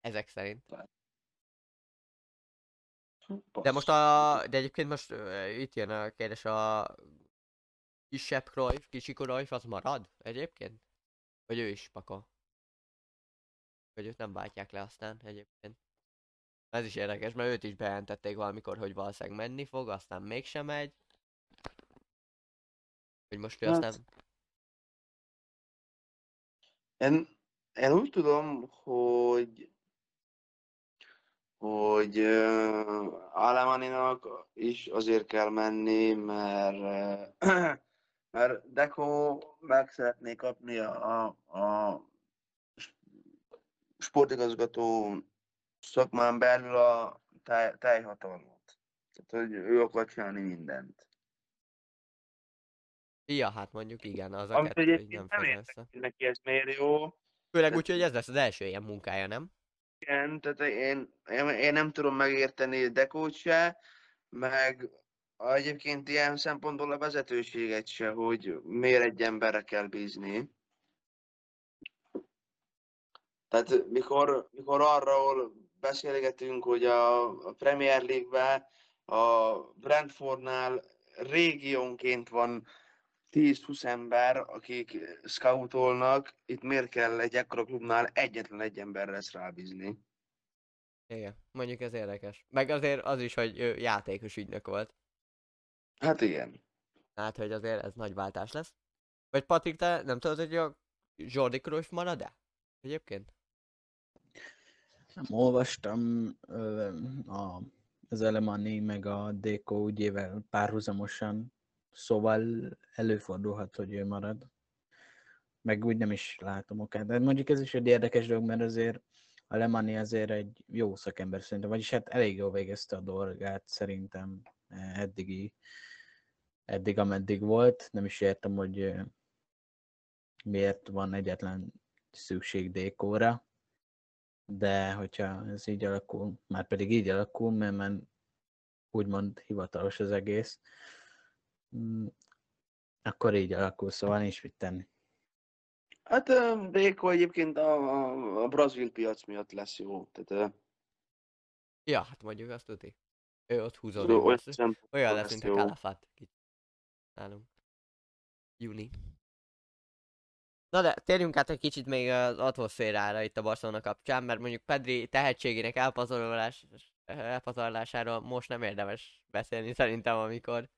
Ezek szerint. De most a... De egyébként most ö, itt jön a kérdés, a kisebb Cruyff, kisi Cruyff, az marad egyébként? Vagy ő is paka? Vagy őt nem váltják le aztán egyébként? Ez is érdekes, mert őt is bejelentették valamikor, hogy valószínűleg menni fog, aztán mégsem megy. Hogy most ő Hát, aztán... Én, én úgy tudom, hogy hogy uh, Alemaninak is azért kell menni, mert, uh, <clears throat> mert Deco meg szeretné kapni a, a, sportigazgató szakmán belül a táj, tájhatalmat. Tehát, hogy ő akar csinálni mindent. Ja, hát mondjuk igen, az a Amit kettő nem egyébként nem fér értek, neki ez miért jó. Főleg úgy, hogy ez lesz az első ilyen munkája, nem? Igen, tehát én, én, én nem tudom megérteni Dekót se, meg egyébként ilyen szempontból a vezetőséget se, hogy miért egy emberre kell bízni. Tehát mikor, mikor arról beszélgetünk, hogy a Premier League-ben a Brentfordnál régiónként van 10-20 ember, akik scoutolnak, itt miért kell egy ekkora klubnál egyetlen egy emberre ezt rábízni? Igen, mondjuk ez érdekes. Meg azért az is, hogy ő játékos ügynök volt. Hát igen. Hát, hogy azért ez nagy váltás lesz. Vagy Patrik, te nem tudod, hogy a Jordi Cruyff marad-e? Egyébként? Nem olvastam ö, a, az Elemani meg a Déko ügyével párhuzamosan, szóval előfordulhat, hogy ő marad. Meg úgy nem is látom okát. De mondjuk ez is egy érdekes dolog, mert azért a Lemani azért egy jó szakember szerintem, vagyis hát elég jól végezte a dolgát szerintem eh, eddigi, eddig ameddig volt. Nem is értem, hogy eh, miért van egyetlen szükség Dékóra, de hogyha ez így alakul, már pedig így alakul, mert már úgymond hivatalos az egész, akkor így alakul, szóval nincs mit tenni. Hát ö, Déko egyébként a, a, a brazil piac miatt lesz jó. Tehát, Ja, hát mondjuk azt tudni. Ő ott húzódik. olyan Olyan, olyan lesz, mint a jó. Kalafat. Nálunk. Juni. Na de térjünk át egy kicsit még az atmoszférára itt a Barcelona kapcsán, mert mondjuk Pedri tehetségének elpazarolás, elpazarlásáról most nem érdemes beszélni szerintem, amikor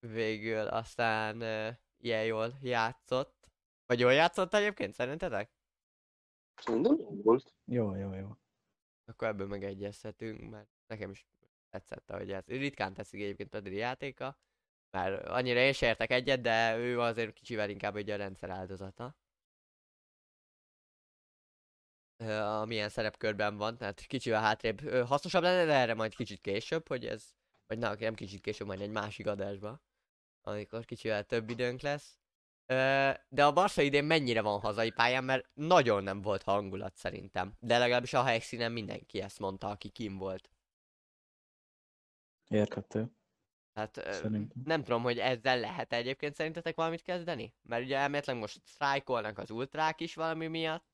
végül aztán uh, ilyen jól játszott. Vagy jól játszott egyébként, szerintetek? Szerintem jó volt. Jó, jó, jó. Akkor ebből megegyezhetünk, mert nekem is tetszett, ahogy ez. Ritkán teszik egyébként Pedri játéka, mert annyira én sem értek egyet, de ő azért kicsivel inkább egy a rendszer áldozata. Ö, Amilyen szerepkörben van, tehát kicsivel hátrébb ö, hasznosabb lenne, de erre majd kicsit később, hogy ez, vagy na, nem kicsit később, majd egy másik adásba, amikor kicsivel több időnk lesz. Ö, De a Barca idén mennyire van hazai pályán, mert nagyon nem volt hangulat szerintem. De legalábbis a helyszínen mindenki ezt mondta, aki kim volt. Érthető. Hát ö, Szerintem. nem tudom, hogy ezzel lehet egyébként szerintetek valamit kezdeni? Mert ugye elméletileg most sztrájkolnak az ultrák is valami miatt.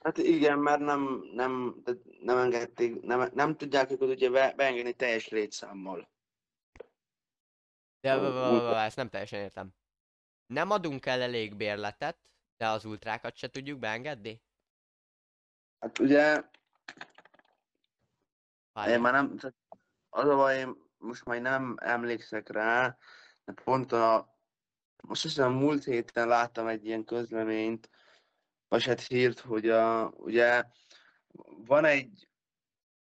Hát igen, mert nem, nem, nem engedték, nem, nem tudják őket ugye be, beengedni teljes létszámmal. De ezt nem teljesen értem. Nem adunk el elég bérletet, de az ultrákat se tudjuk beengedni? Hát ugye, én Várjál. már nem, az a baj, én most már nem emlékszek rá, de pont a, most hiszem múlt héten láttam egy ilyen közleményt, vagy hát hírt, hogy a, ugye van egy,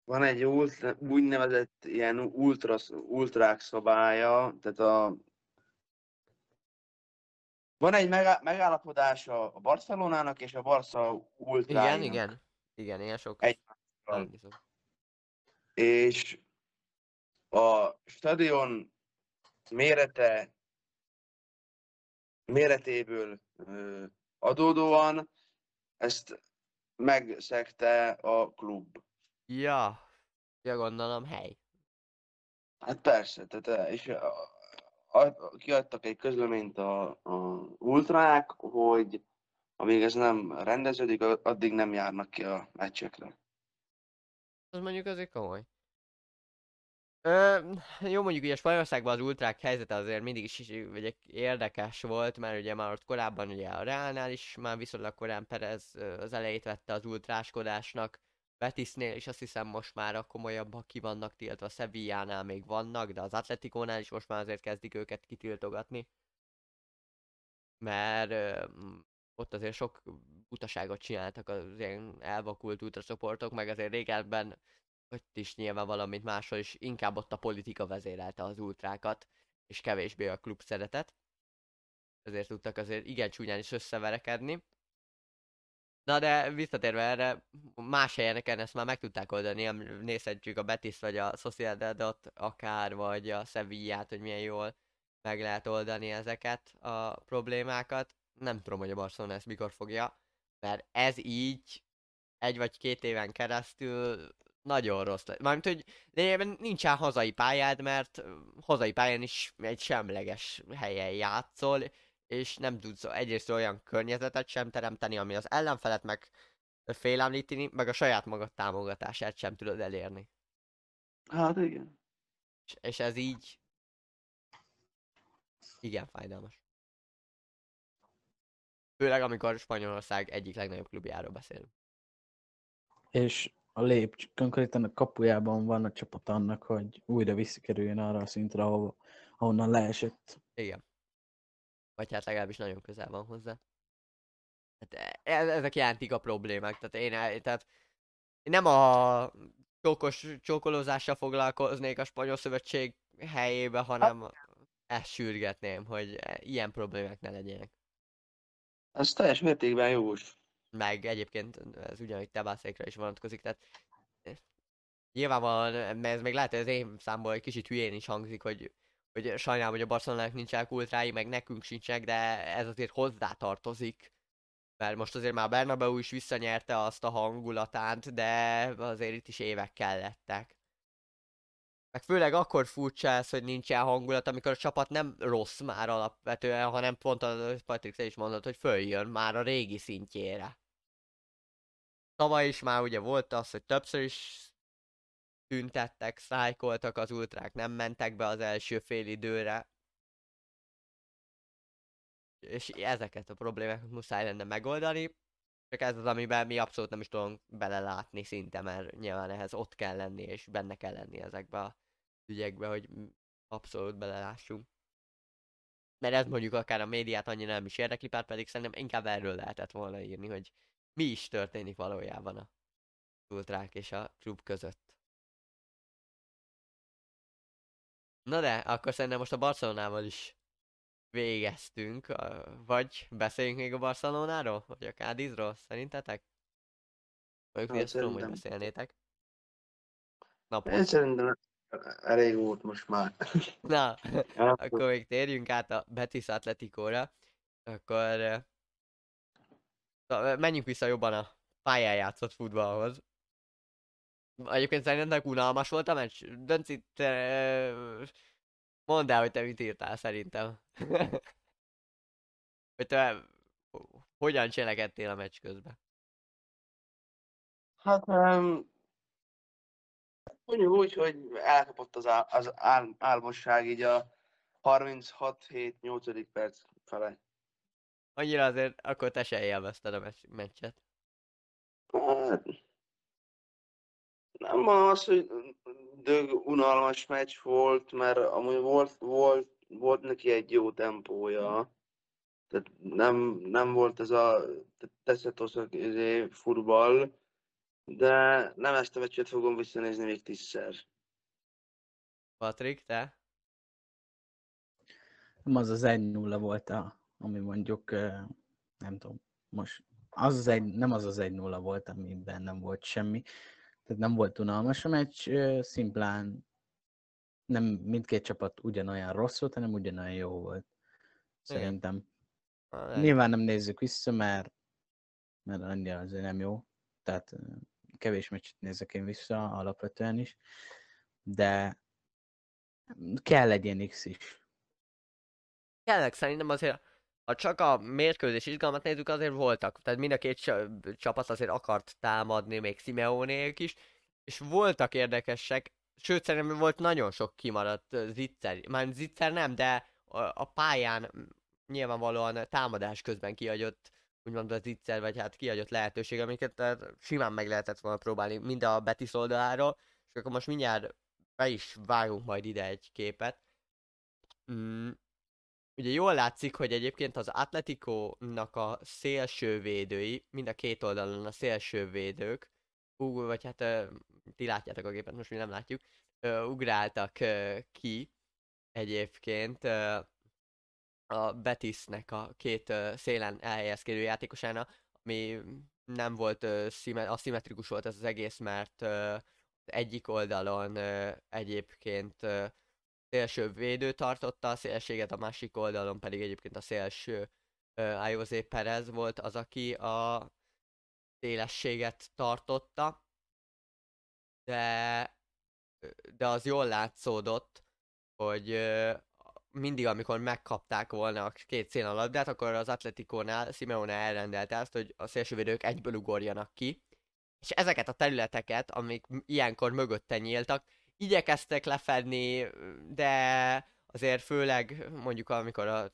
van egy ultra, úgynevezett ilyen ultra, ultrák szabálya, tehát a, van egy megá- megállapodása a Barcelonának és a Barca ultráinak. Igen, igen. Igen, ilyen sok. Egy- és a stadion mérete méretéből adódóan ezt megszegte a klub. Ja, ja gondolom hely. Hát persze, tehát, ö, és a, kiadtak egy közleményt a, a ultrák, hogy amíg ez nem rendeződik, addig nem járnak ki a meccsekre. Az mondjuk azért komoly. Ö, jó, mondjuk ugye Spanyolországban az ultrák helyzete azért mindig is ugye, érdekes volt, mert ugye már ott korábban ugye a Reálnál is már viszonylag korán Perez az elejét vette az ultráskodásnak, Betisnél is azt hiszem most már a komolyabbak ki vannak tiltva, Sevillánál még vannak, de az Atletikónál is most már azért kezdik őket kitiltogatni. Mert ö, ott azért sok utaságot csináltak az ilyen elvakult ultracsoportok, meg azért régebben ott is nyilván valamit máshol is, inkább ott a politika vezérelte az ultrákat, és kevésbé a klub szeretet. Ezért tudtak azért igen csúnyán is összeverekedni. Na de visszatérve erre, más helyeneken ezt már meg tudták oldani, nézhetjük a Betis vagy a Sociedadot akár, vagy a Sevillát, hogy milyen jól meg lehet oldani ezeket a problémákat. Nem tudom, hogy a Barcelona ezt mikor fogja, mert ez így egy vagy két éven keresztül nagyon rossz lesz. Mármint, hogy lényegében nincsen hazai pályád, mert hazai pályán is egy semleges helyen játszol, és nem tudsz egyrészt olyan környezetet sem teremteni, ami az ellenfelet meg félemlíteni, meg a saját magad támogatását sem tudod elérni. Hát igen. És, és ez így igen fájdalmas. Főleg amikor Spanyolország egyik legnagyobb klubjáról beszélünk. És a lép konkrétan a kapujában van a csapat annak, hogy újra visszakerüljön arra a szintre, ahova, ahonnan leesett. Igen. Vagy hát legalábbis nagyon közel van hozzá. Hát e- e- ezek jelentik a problémák. Tehát én, tehát én nem a csókos csókolózással foglalkoznék a spanyol szövetség helyébe, hanem ezt sürgetném, hogy e- ilyen problémák ne legyenek. Ez teljes mértékben jogos. Meg egyébként ez ugyanúgy Tebászékra is vonatkozik, tehát eh, nyilvánvalóan, mert ez még lehet, hogy az én számból egy kicsit hülyén is hangzik, hogy, hogy sajnálom, hogy a Barcelonának nincsenek ultrái, meg nekünk sincsenek, de ez azért hozzá tartozik. Mert most azért már Bernabeu is visszanyerte azt a hangulatát, de azért itt is évek kellettek. Meg főleg akkor furcsa ez, hogy nincsen hangulat, amikor a csapat nem rossz már alapvetően, hanem pont az Patrik te is mondod, hogy följön már a régi szintjére. Tavaly is már ugye volt az, hogy többször is tüntettek, szájkoltak az ultrák, nem mentek be az első fél időre. És ezeket a problémákat muszáj lenne megoldani. Csak ez az, amiben mi abszolút nem is tudunk belelátni szinte, mert nyilván ehhez ott kell lenni, és benne kell lenni ezekbe a ügyekbe, hogy abszolút belelássunk. Mert ez mondjuk akár a médiát annyira nem is érdekli, pár pedig szerintem inkább erről lehetett volna írni, hogy mi is történik valójában a ultrák és a klub között. Na de, akkor szerintem most a Barcelonával is végeztünk, vagy beszéljünk még a Barcelonáról, vagy a Cádizról, szerintetek? Mondjuk Hát hát, tudom, hogy beszélnétek. Én Napot. szerintem elég volt most már. <laughs> Na, Ja, akkor még térjünk át a Betis Atleticóra. Akkor na, menjünk vissza jobban a pályán játszott futballhoz. Egyébként szerintetek unalmas volt a meccs? Dönci, te... Mondd el, hogy te mit írtál szerintem. <laughs> hogy te hogyan cselekedtél a meccs közben? Hát um, mondjuk úgy, hogy elkapott az, á, az ál, álmosság így a 36-7-8. perc fele. Annyira azért, akkor te se élvezted a meccs- meccset. Hát, nem azt, hogy dög unalmas meccs volt, mert amúgy volt, volt, volt neki egy jó tempója. Tehát nem, nem volt ez a teszetoszok izé, futball, de nem ezt a meccset fogom visszanézni még tízszer. Patrik, te? Nem az az 1-0 volt, a, ami mondjuk, nem tudom, most az az egy, nem az az 1-0 volt, amiben nem volt semmi. Tehát nem volt unalmas a meccs, szimplán nem mindkét csapat ugyanolyan rossz volt, hanem ugyanolyan jó volt. Szerintem. Lehet. Nyilván nem nézzük vissza, mert, mert annyira azért nem jó. Tehát kevés meccset nézek én vissza alapvetően is. De kell egy ilyen X is. Tényleg szerintem azért, ha csak a mérkőzés izgalmat nézzük, azért voltak. Tehát mind a két csa- csapat azért akart támadni, még Simeonék is, és voltak érdekesek, sőt szerintem volt nagyon sok kimaradt ö, zicser. Már zicser nem, de a, a pályán mm, nyilvánvalóan támadás közben kiadott úgymond a zicser, vagy hát kiadott lehetőség, amiket tehát simán meg lehetett volna próbálni, mind a Betis oldaláról, és akkor most mindjárt be is vágunk majd ide egy képet. Mm, ugye jól látszik, hogy egyébként az Atletico-nak a szélső védői, mind a két oldalon a szélső védők, ú, vagy hát ö, ti látjátok a gépet, most mi nem látjuk, ö, ugráltak ö, ki egyébként ö, a Betisnek a két ö, szélen elhelyezkedő játékosának, ami nem volt ö, szime- aszimmetrikus volt ez az egész, mert ö, egyik oldalon ö, egyébként ö, szélső védő tartotta a szélséget, a másik oldalon pedig egyébként a szélső uh, José Perez volt az, aki a szélességet tartotta, de, de az jól látszódott, hogy ö, mindig, amikor megkapták volna a két szénalabdát, akkor az Atletikónál Simeone elrendelte azt, hogy a szélsővédők egyből ugorjanak ki, és ezeket a területeket, amik ilyenkor mögötte nyíltak, igyekeztek lefedni, de azért főleg mondjuk amikor a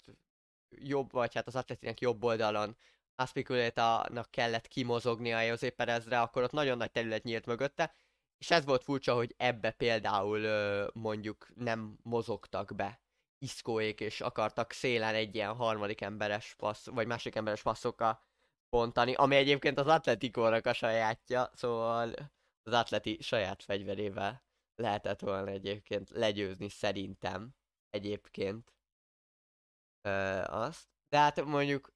jobb, vagy hát az Atletinek jobb oldalon Aspikulétának kellett kimozognia a José Perezre, akkor ott nagyon nagy terület nyílt mögötte, és ez volt furcsa, hogy ebbe például mondjuk nem mozogtak be iszkóék, és akartak szélen egy ilyen harmadik emberes passz, vagy másik emberes passzokkal pontani, ami egyébként az Atletikónak a sajátja, szóval az Atleti saját fegyverével lehetett volna egyébként legyőzni szerintem egyébként ö, azt. De hát mondjuk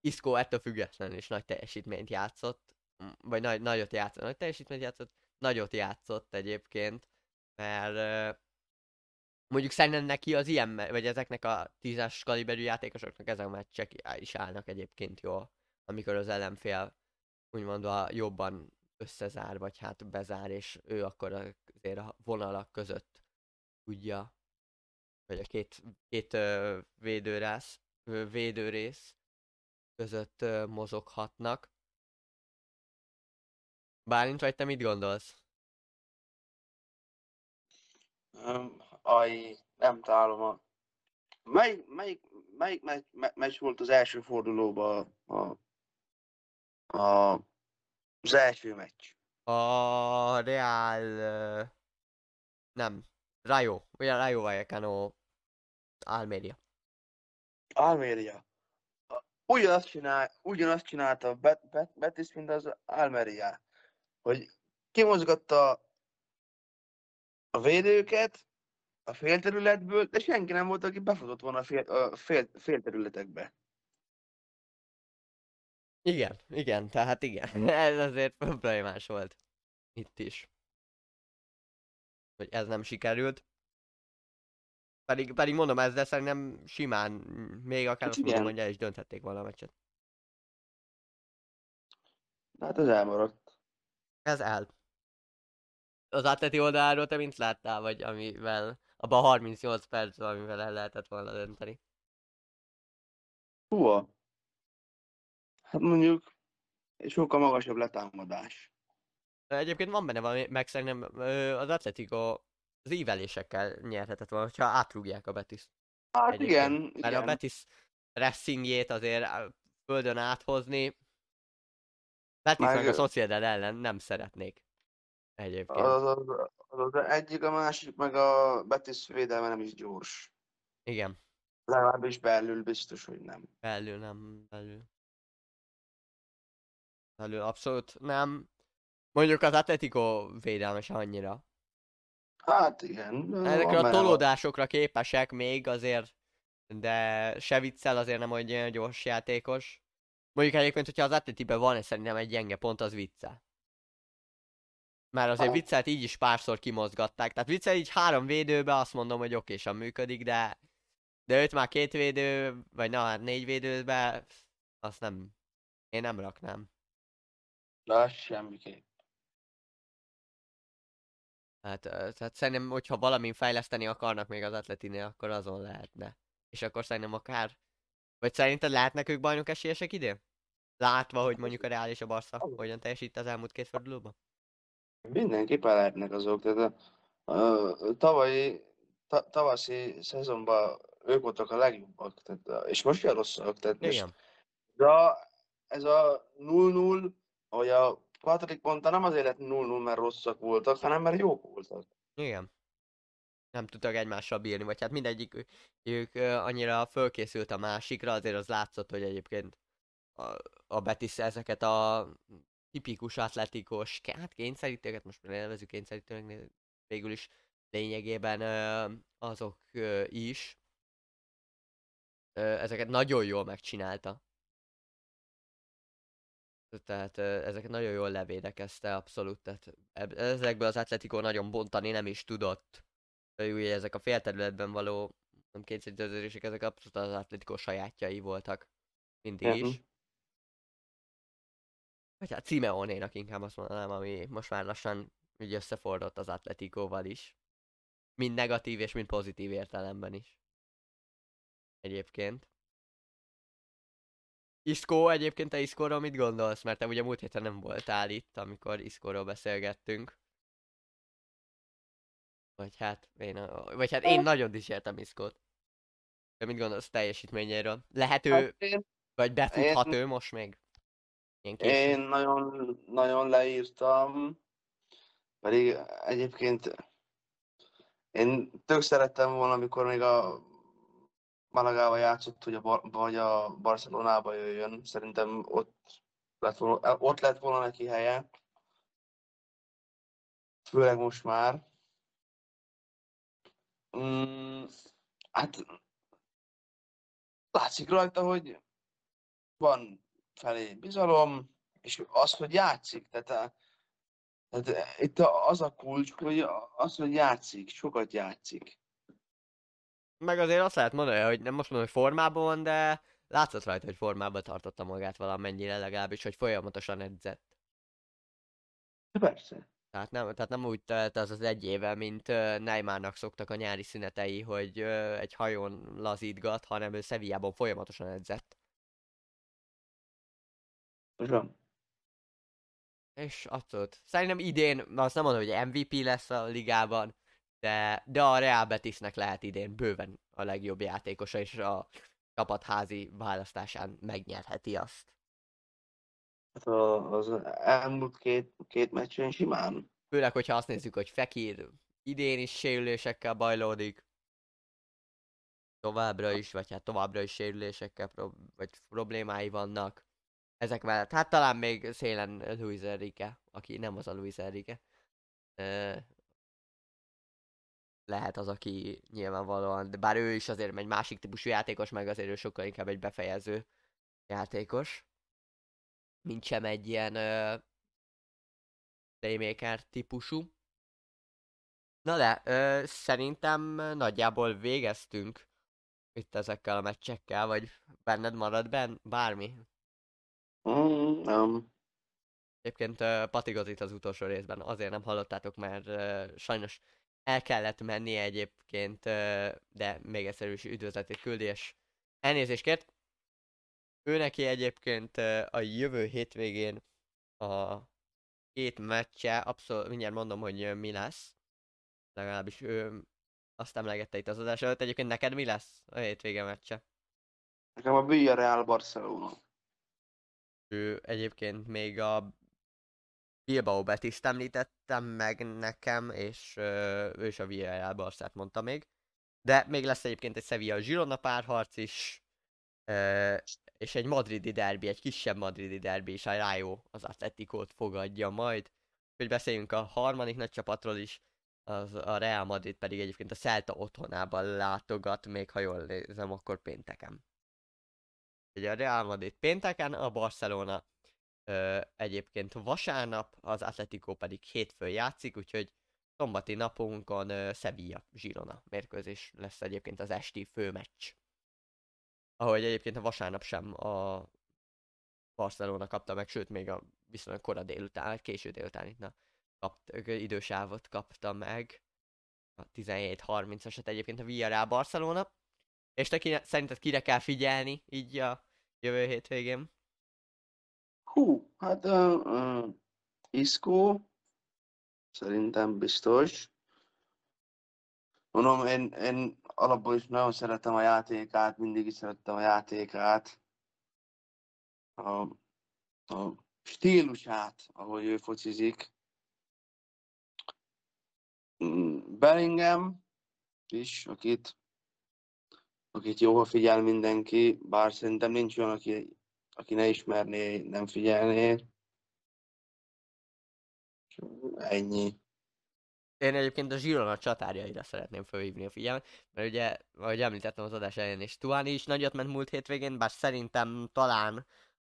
Iszkó ettől függetlenül is nagy teljesítményt játszott, vagy nagy, nagyot játszott, nagy teljesítményt játszott, nagyot játszott egyébként, mert ö, mondjuk szerintem neki az ilyen, vagy ezeknek a tízes kaliberű játékosoknak ezek a meccsek is állnak egyébként jól, amikor az ellenfél úgymond a jobban összezár, vagy hát bezár, és ő akkor azért a vonalak között tudja, vagy a két, két ö, védőrász, védőrész között ö, mozoghatnak. Bálint, vagy te mit gondolsz? Um, aj, nem találom a... Melyik, melyik, melyik meccs, me- meccs volt az első fordulóban a, a, az első meccs? A Real... Nem. Rayo. Ugye Rayo Vallecano Almeria. Almeria. Ugyanazt, csinál, ugyanazt csinálta Bet, Bet, Betis, mint az Almeria. Hogy kimozgatta a védőket a félterületből, de senki nem volt, aki befutott volna a, fél, a fél, félterületekbe. Igen, igen, tehát igen. <laughs> Ez azért problémás volt. Itt is. Hogy ez nem sikerült. Pedig, pedig mondom, ezzel szerintem simán, még akár Hát azt el is dönthették volna a meccset. De Hát ez elmaradt. Ez el. Az Atleti oldaláról te mint láttál, vagy amivel, abban a 38 perc, amivel el lehetett volna dönteni? Húha. Hát mondjuk sokkal magasabb letámadás. Egyébként van benne valami, meg szerintem az Atletico az ívelésekkel nyerhetett volna, hogyha átrúgják a Betis. Hát Egyébként. igen, Mert igen. a Betis pressingjét azért földön áthozni, Betis meg, Meg- a Sociedad ellen nem szeretnék. Egyébként. Az, az, az, az egyik, a másik, meg a Betis védelme nem is gyors. Igen, Legalábbis belül biztos, hogy nem. belül nem, belül. Belül abszolút nem. Mondjuk az Atletico védelme se annyira. Hát igen. Ezekre a tolódásokra képesek még azért, de se viccel azért nem olyan gyors játékos. Mondjuk egyébként, hogyha az Atletiben van szerintem egy gyenge pont, az viccel. Már azért Hát. viccelt így is párszor kimozgatták. Tehát viccel így három védőbe azt mondom, hogy okésan működik, de de őt már két védő, vagy na hát négy védőbe, azt nem, én nem raknám. Az semmiképp. Hát, ö, tehát szerintem, hogyha valamin fejleszteni akarnak még az atletinél, akkor azon lehetne. És akkor szerintem akár... Vagy szerinted lehetnek ők bajnok esélyesek idén? Látva, hogy mondjuk a Real és a Barca hogyan teljesít az elmúlt két fordulóban? Mindenképpen lehetnek azok. Tehát a, a tavalyi, ta, tavaszi szezonban ők voltak a legjobbak, tehát, a- és most ilyen rosszak. Tehát most, Igen. de a, ez a 0-0, vagy a Patrik mondta, nem azért lett 0-0, mert rosszak voltak, hanem mert jók voltak. Igen. Nem tudtak egymással bírni, vagy hát mindegyik ők annyira fölkészült a másikra, azért az látszott, hogy egyébként a, a Betis ezeket a tipikus atletikos, hát kényszerítőket, most már nevezük kényszerítőnek, végül is lényegében azok is, ezeket nagyon jól megcsinálta. Tehát ö, ezeket nagyon jól levédekezte, abszolút. Tehát ezekből az Atletico nagyon bontani nem is tudott. Ugye ezek a félterületben való nem kényszerítőzések, ezek abszolút az Atletico sajátjai voltak. Mindig Mhm. is. vagy hát Simeonénak inkább azt mondanám, ami most már lassan úgy összefordult az Atletikóval is. Mind negatív és mind pozitív értelemben is. Egyébként. Iszkó, egyébként te Iszkóról mit gondolsz? Mert te ugye múlt héten nem voltál itt, amikor Iszkóról beszélgettünk. Vagy hát én, vagy hát én nagyon dicsértem Iszkót. Te mit gondolsz teljesítményéről? Lehet ő, Hát én, vagy befuthat én- ő most még? Ilyen én nagyon, nagyon leírtam, pedig egyébként én tök szerettem volna, amikor még a Malagával játszott, hogy a, Bar- vagy a Barcelonába jöjjön. Szerintem ott lett volna, ott lett volna neki helye. Főleg most már. Mm, hát látszik rajta, hogy van felé bizalom, és az, hogy játszik, tehát, a- tehát itt a- az a kulcs, hogy az, hogy játszik, sokat játszik. Meg azért azt lehet mondani, hogy nem most mondom, hogy formában van, de látszott rajta, hogy formában tartotta magát valamennyire legalábbis, hogy folyamatosan edzett. Persze. Tehát nem, tehát nem úgy telt az az egy éve, mint uh, Neymarnak szoktak a nyári szünetei, hogy uh, egy hajón lazítgat, hanem ő Sevillában folyamatosan edzett. Van. És abszolút. Szerintem idén, azt nem mondom, hogy MVP lesz a ligában, de, de a Real Betisnek lehet idén bőven a legjobb játékosa, és a csapatházi választásán megnyerheti azt. Hát az elmúlt két, két meccsen simán. Főleg, hogyha azt nézzük, hogy Fekir idén is sérülésekkel bajlódik. Továbbra is, vagy hát továbbra is sérülésekkel pro- vagy problémái vannak. Ezek mellett, hát talán még szélen Luis Enrique, aki nem az a Luis Enrique. Lehet az, aki nyilvánvalóan, de bár ő is azért egy másik típusú játékos, meg azért ő sokkal inkább egy befejező játékos. Mint sem egy ilyen ö, playmaker típusú. Na de, ö, szerintem nagyjából végeztünk itt ezekkel a meccsekkel, vagy benned marad benn bármi? Mm, nem. Egyébként uh, patigot itt az utolsó részben, azért nem hallottátok, mert uh, sajnos el kellett mennie egyébként, de még egyszer is üdvözletét küldi, és elnézést kért. Ő neki egyébként a jövő hétvégén a két meccse, abszolút, mindjárt mondom, hogy mi lesz. Legalábbis ő azt emlegette itt az adás előtt. Egyébként neked mi lesz a hétvége meccse? Nekem a Villarreal Barcelona. Ő egyébként még a Bilbao Betis említettem meg nekem, és ö, ő is a Villarreal Barszát mondta még. De még lesz egyébként egy Sevilla Girona párharc is, ö, és egy madridi derbi, egy kisebb madridi derbi is, a Rayo az Atletikót fogadja majd. Hogy beszéljünk a harmadik nagy csapatról is, az a Real Madrid pedig egyébként a Celta otthonában látogat, még ha jól nézem, akkor pénteken. Ugye a Real Madrid pénteken, a Barcelona ö, egyébként vasárnap, az Atletico pedig hétfőn játszik, úgyhogy szombati napunkon ö, Sevilla Girona mérkőzés lesz egyébként az esti főmeccs. Ahogy egyébként a vasárnap sem a Barcelona kapta meg, sőt még a viszonylag kora délután, késő délután itt na, kapt, idősávot kapta meg. A 17-30-asat egyébként a Villarreal Barcelona. És te kine, szerinted kire kell figyelni így a jövő hétvégén? Hú, hát uh, uh, Isco, szerintem biztos. Mondom, én, én alapból is nagyon szeretem a játékát, mindig is szerettem a játékát. A, a stílusát, ahogy ő focizik. Mm, Bellingham is, akit, akit jó, ha figyel mindenki, bár szerintem nincs olyan, aki, aki ne ismerné, nem figyelné. Ennyi. Én egyébként a Girona csatárjaira szeretném felhívni a figyelmet, mert ugye, ahogy említettem az adás elején is, Tuani is nagyot ment múlt hétvégén, bár szerintem talán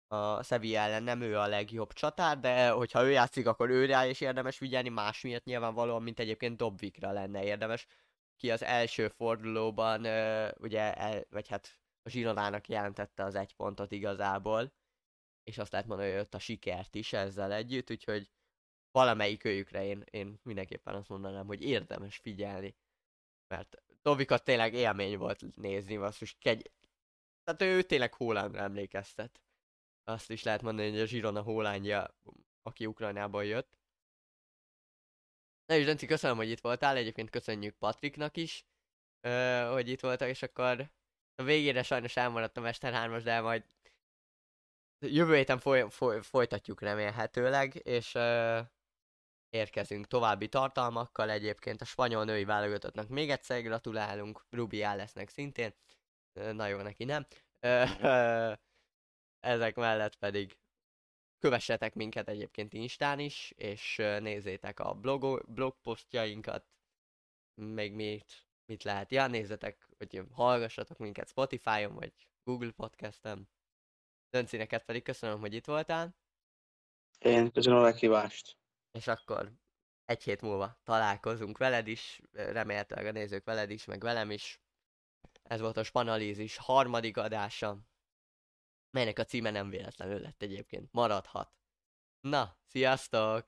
a Sevilla ellen nem ő a legjobb csatár, de hogyha ő játszik, akkor őre is érdemes figyelni, más miatt nyilvánvalóan, mint egyébként Dobvikra lenne érdemes, ki az első fordulóban, ugye, el, vagy hát a Zsinonának jelentette az egy pontot igazából, és azt lehet mondani, hogy jött a sikert is ezzel együtt, úgyhogy valamelyik őjükre én, én mindenképpen azt mondanám, hogy érdemes figyelni. Mert Tovikat tényleg élmény volt nézni, most kegy... Tehát ő tényleg Hollandra emlékeztet. Azt is lehet mondani, hogy a Zsirona Hollandja, aki Ukrajnából jött. Na és Denci, köszönöm, hogy itt voltál, egyébként köszönjük Patriknak is, hogy itt voltak, és akkor a végére sajnos elmaradt a Mester 3 de majd jövő héten foly- foly- folytatjuk remélhetőleg, és ö, érkezünk további tartalmakkal egyébként a spanyol női válogatottnak még egyszer gratulálunk, Rubi lesznek szintén, ö, na jó, neki nem. Ö, ö, <laughs> ezek mellett pedig kövessetek minket egyébként Instán is, és nézzétek a blog, blogposztjainkat, még mit, mit lehet. Ja, nézzetek, hogy hallgassatok minket Spotify-on, vagy Google Podcast-en. Dönci, neked pedig köszönöm, hogy itt voltál, Én köszönöm a meghívást. és akkor egy hét múlva találkozunk veled is, remélhetőleg a nézők veled is, meg velem is. Ez volt a Spanalízis harmadik adása, melynek a címe nem véletlenül lett egyébként, maradhat. Na, sziasztok!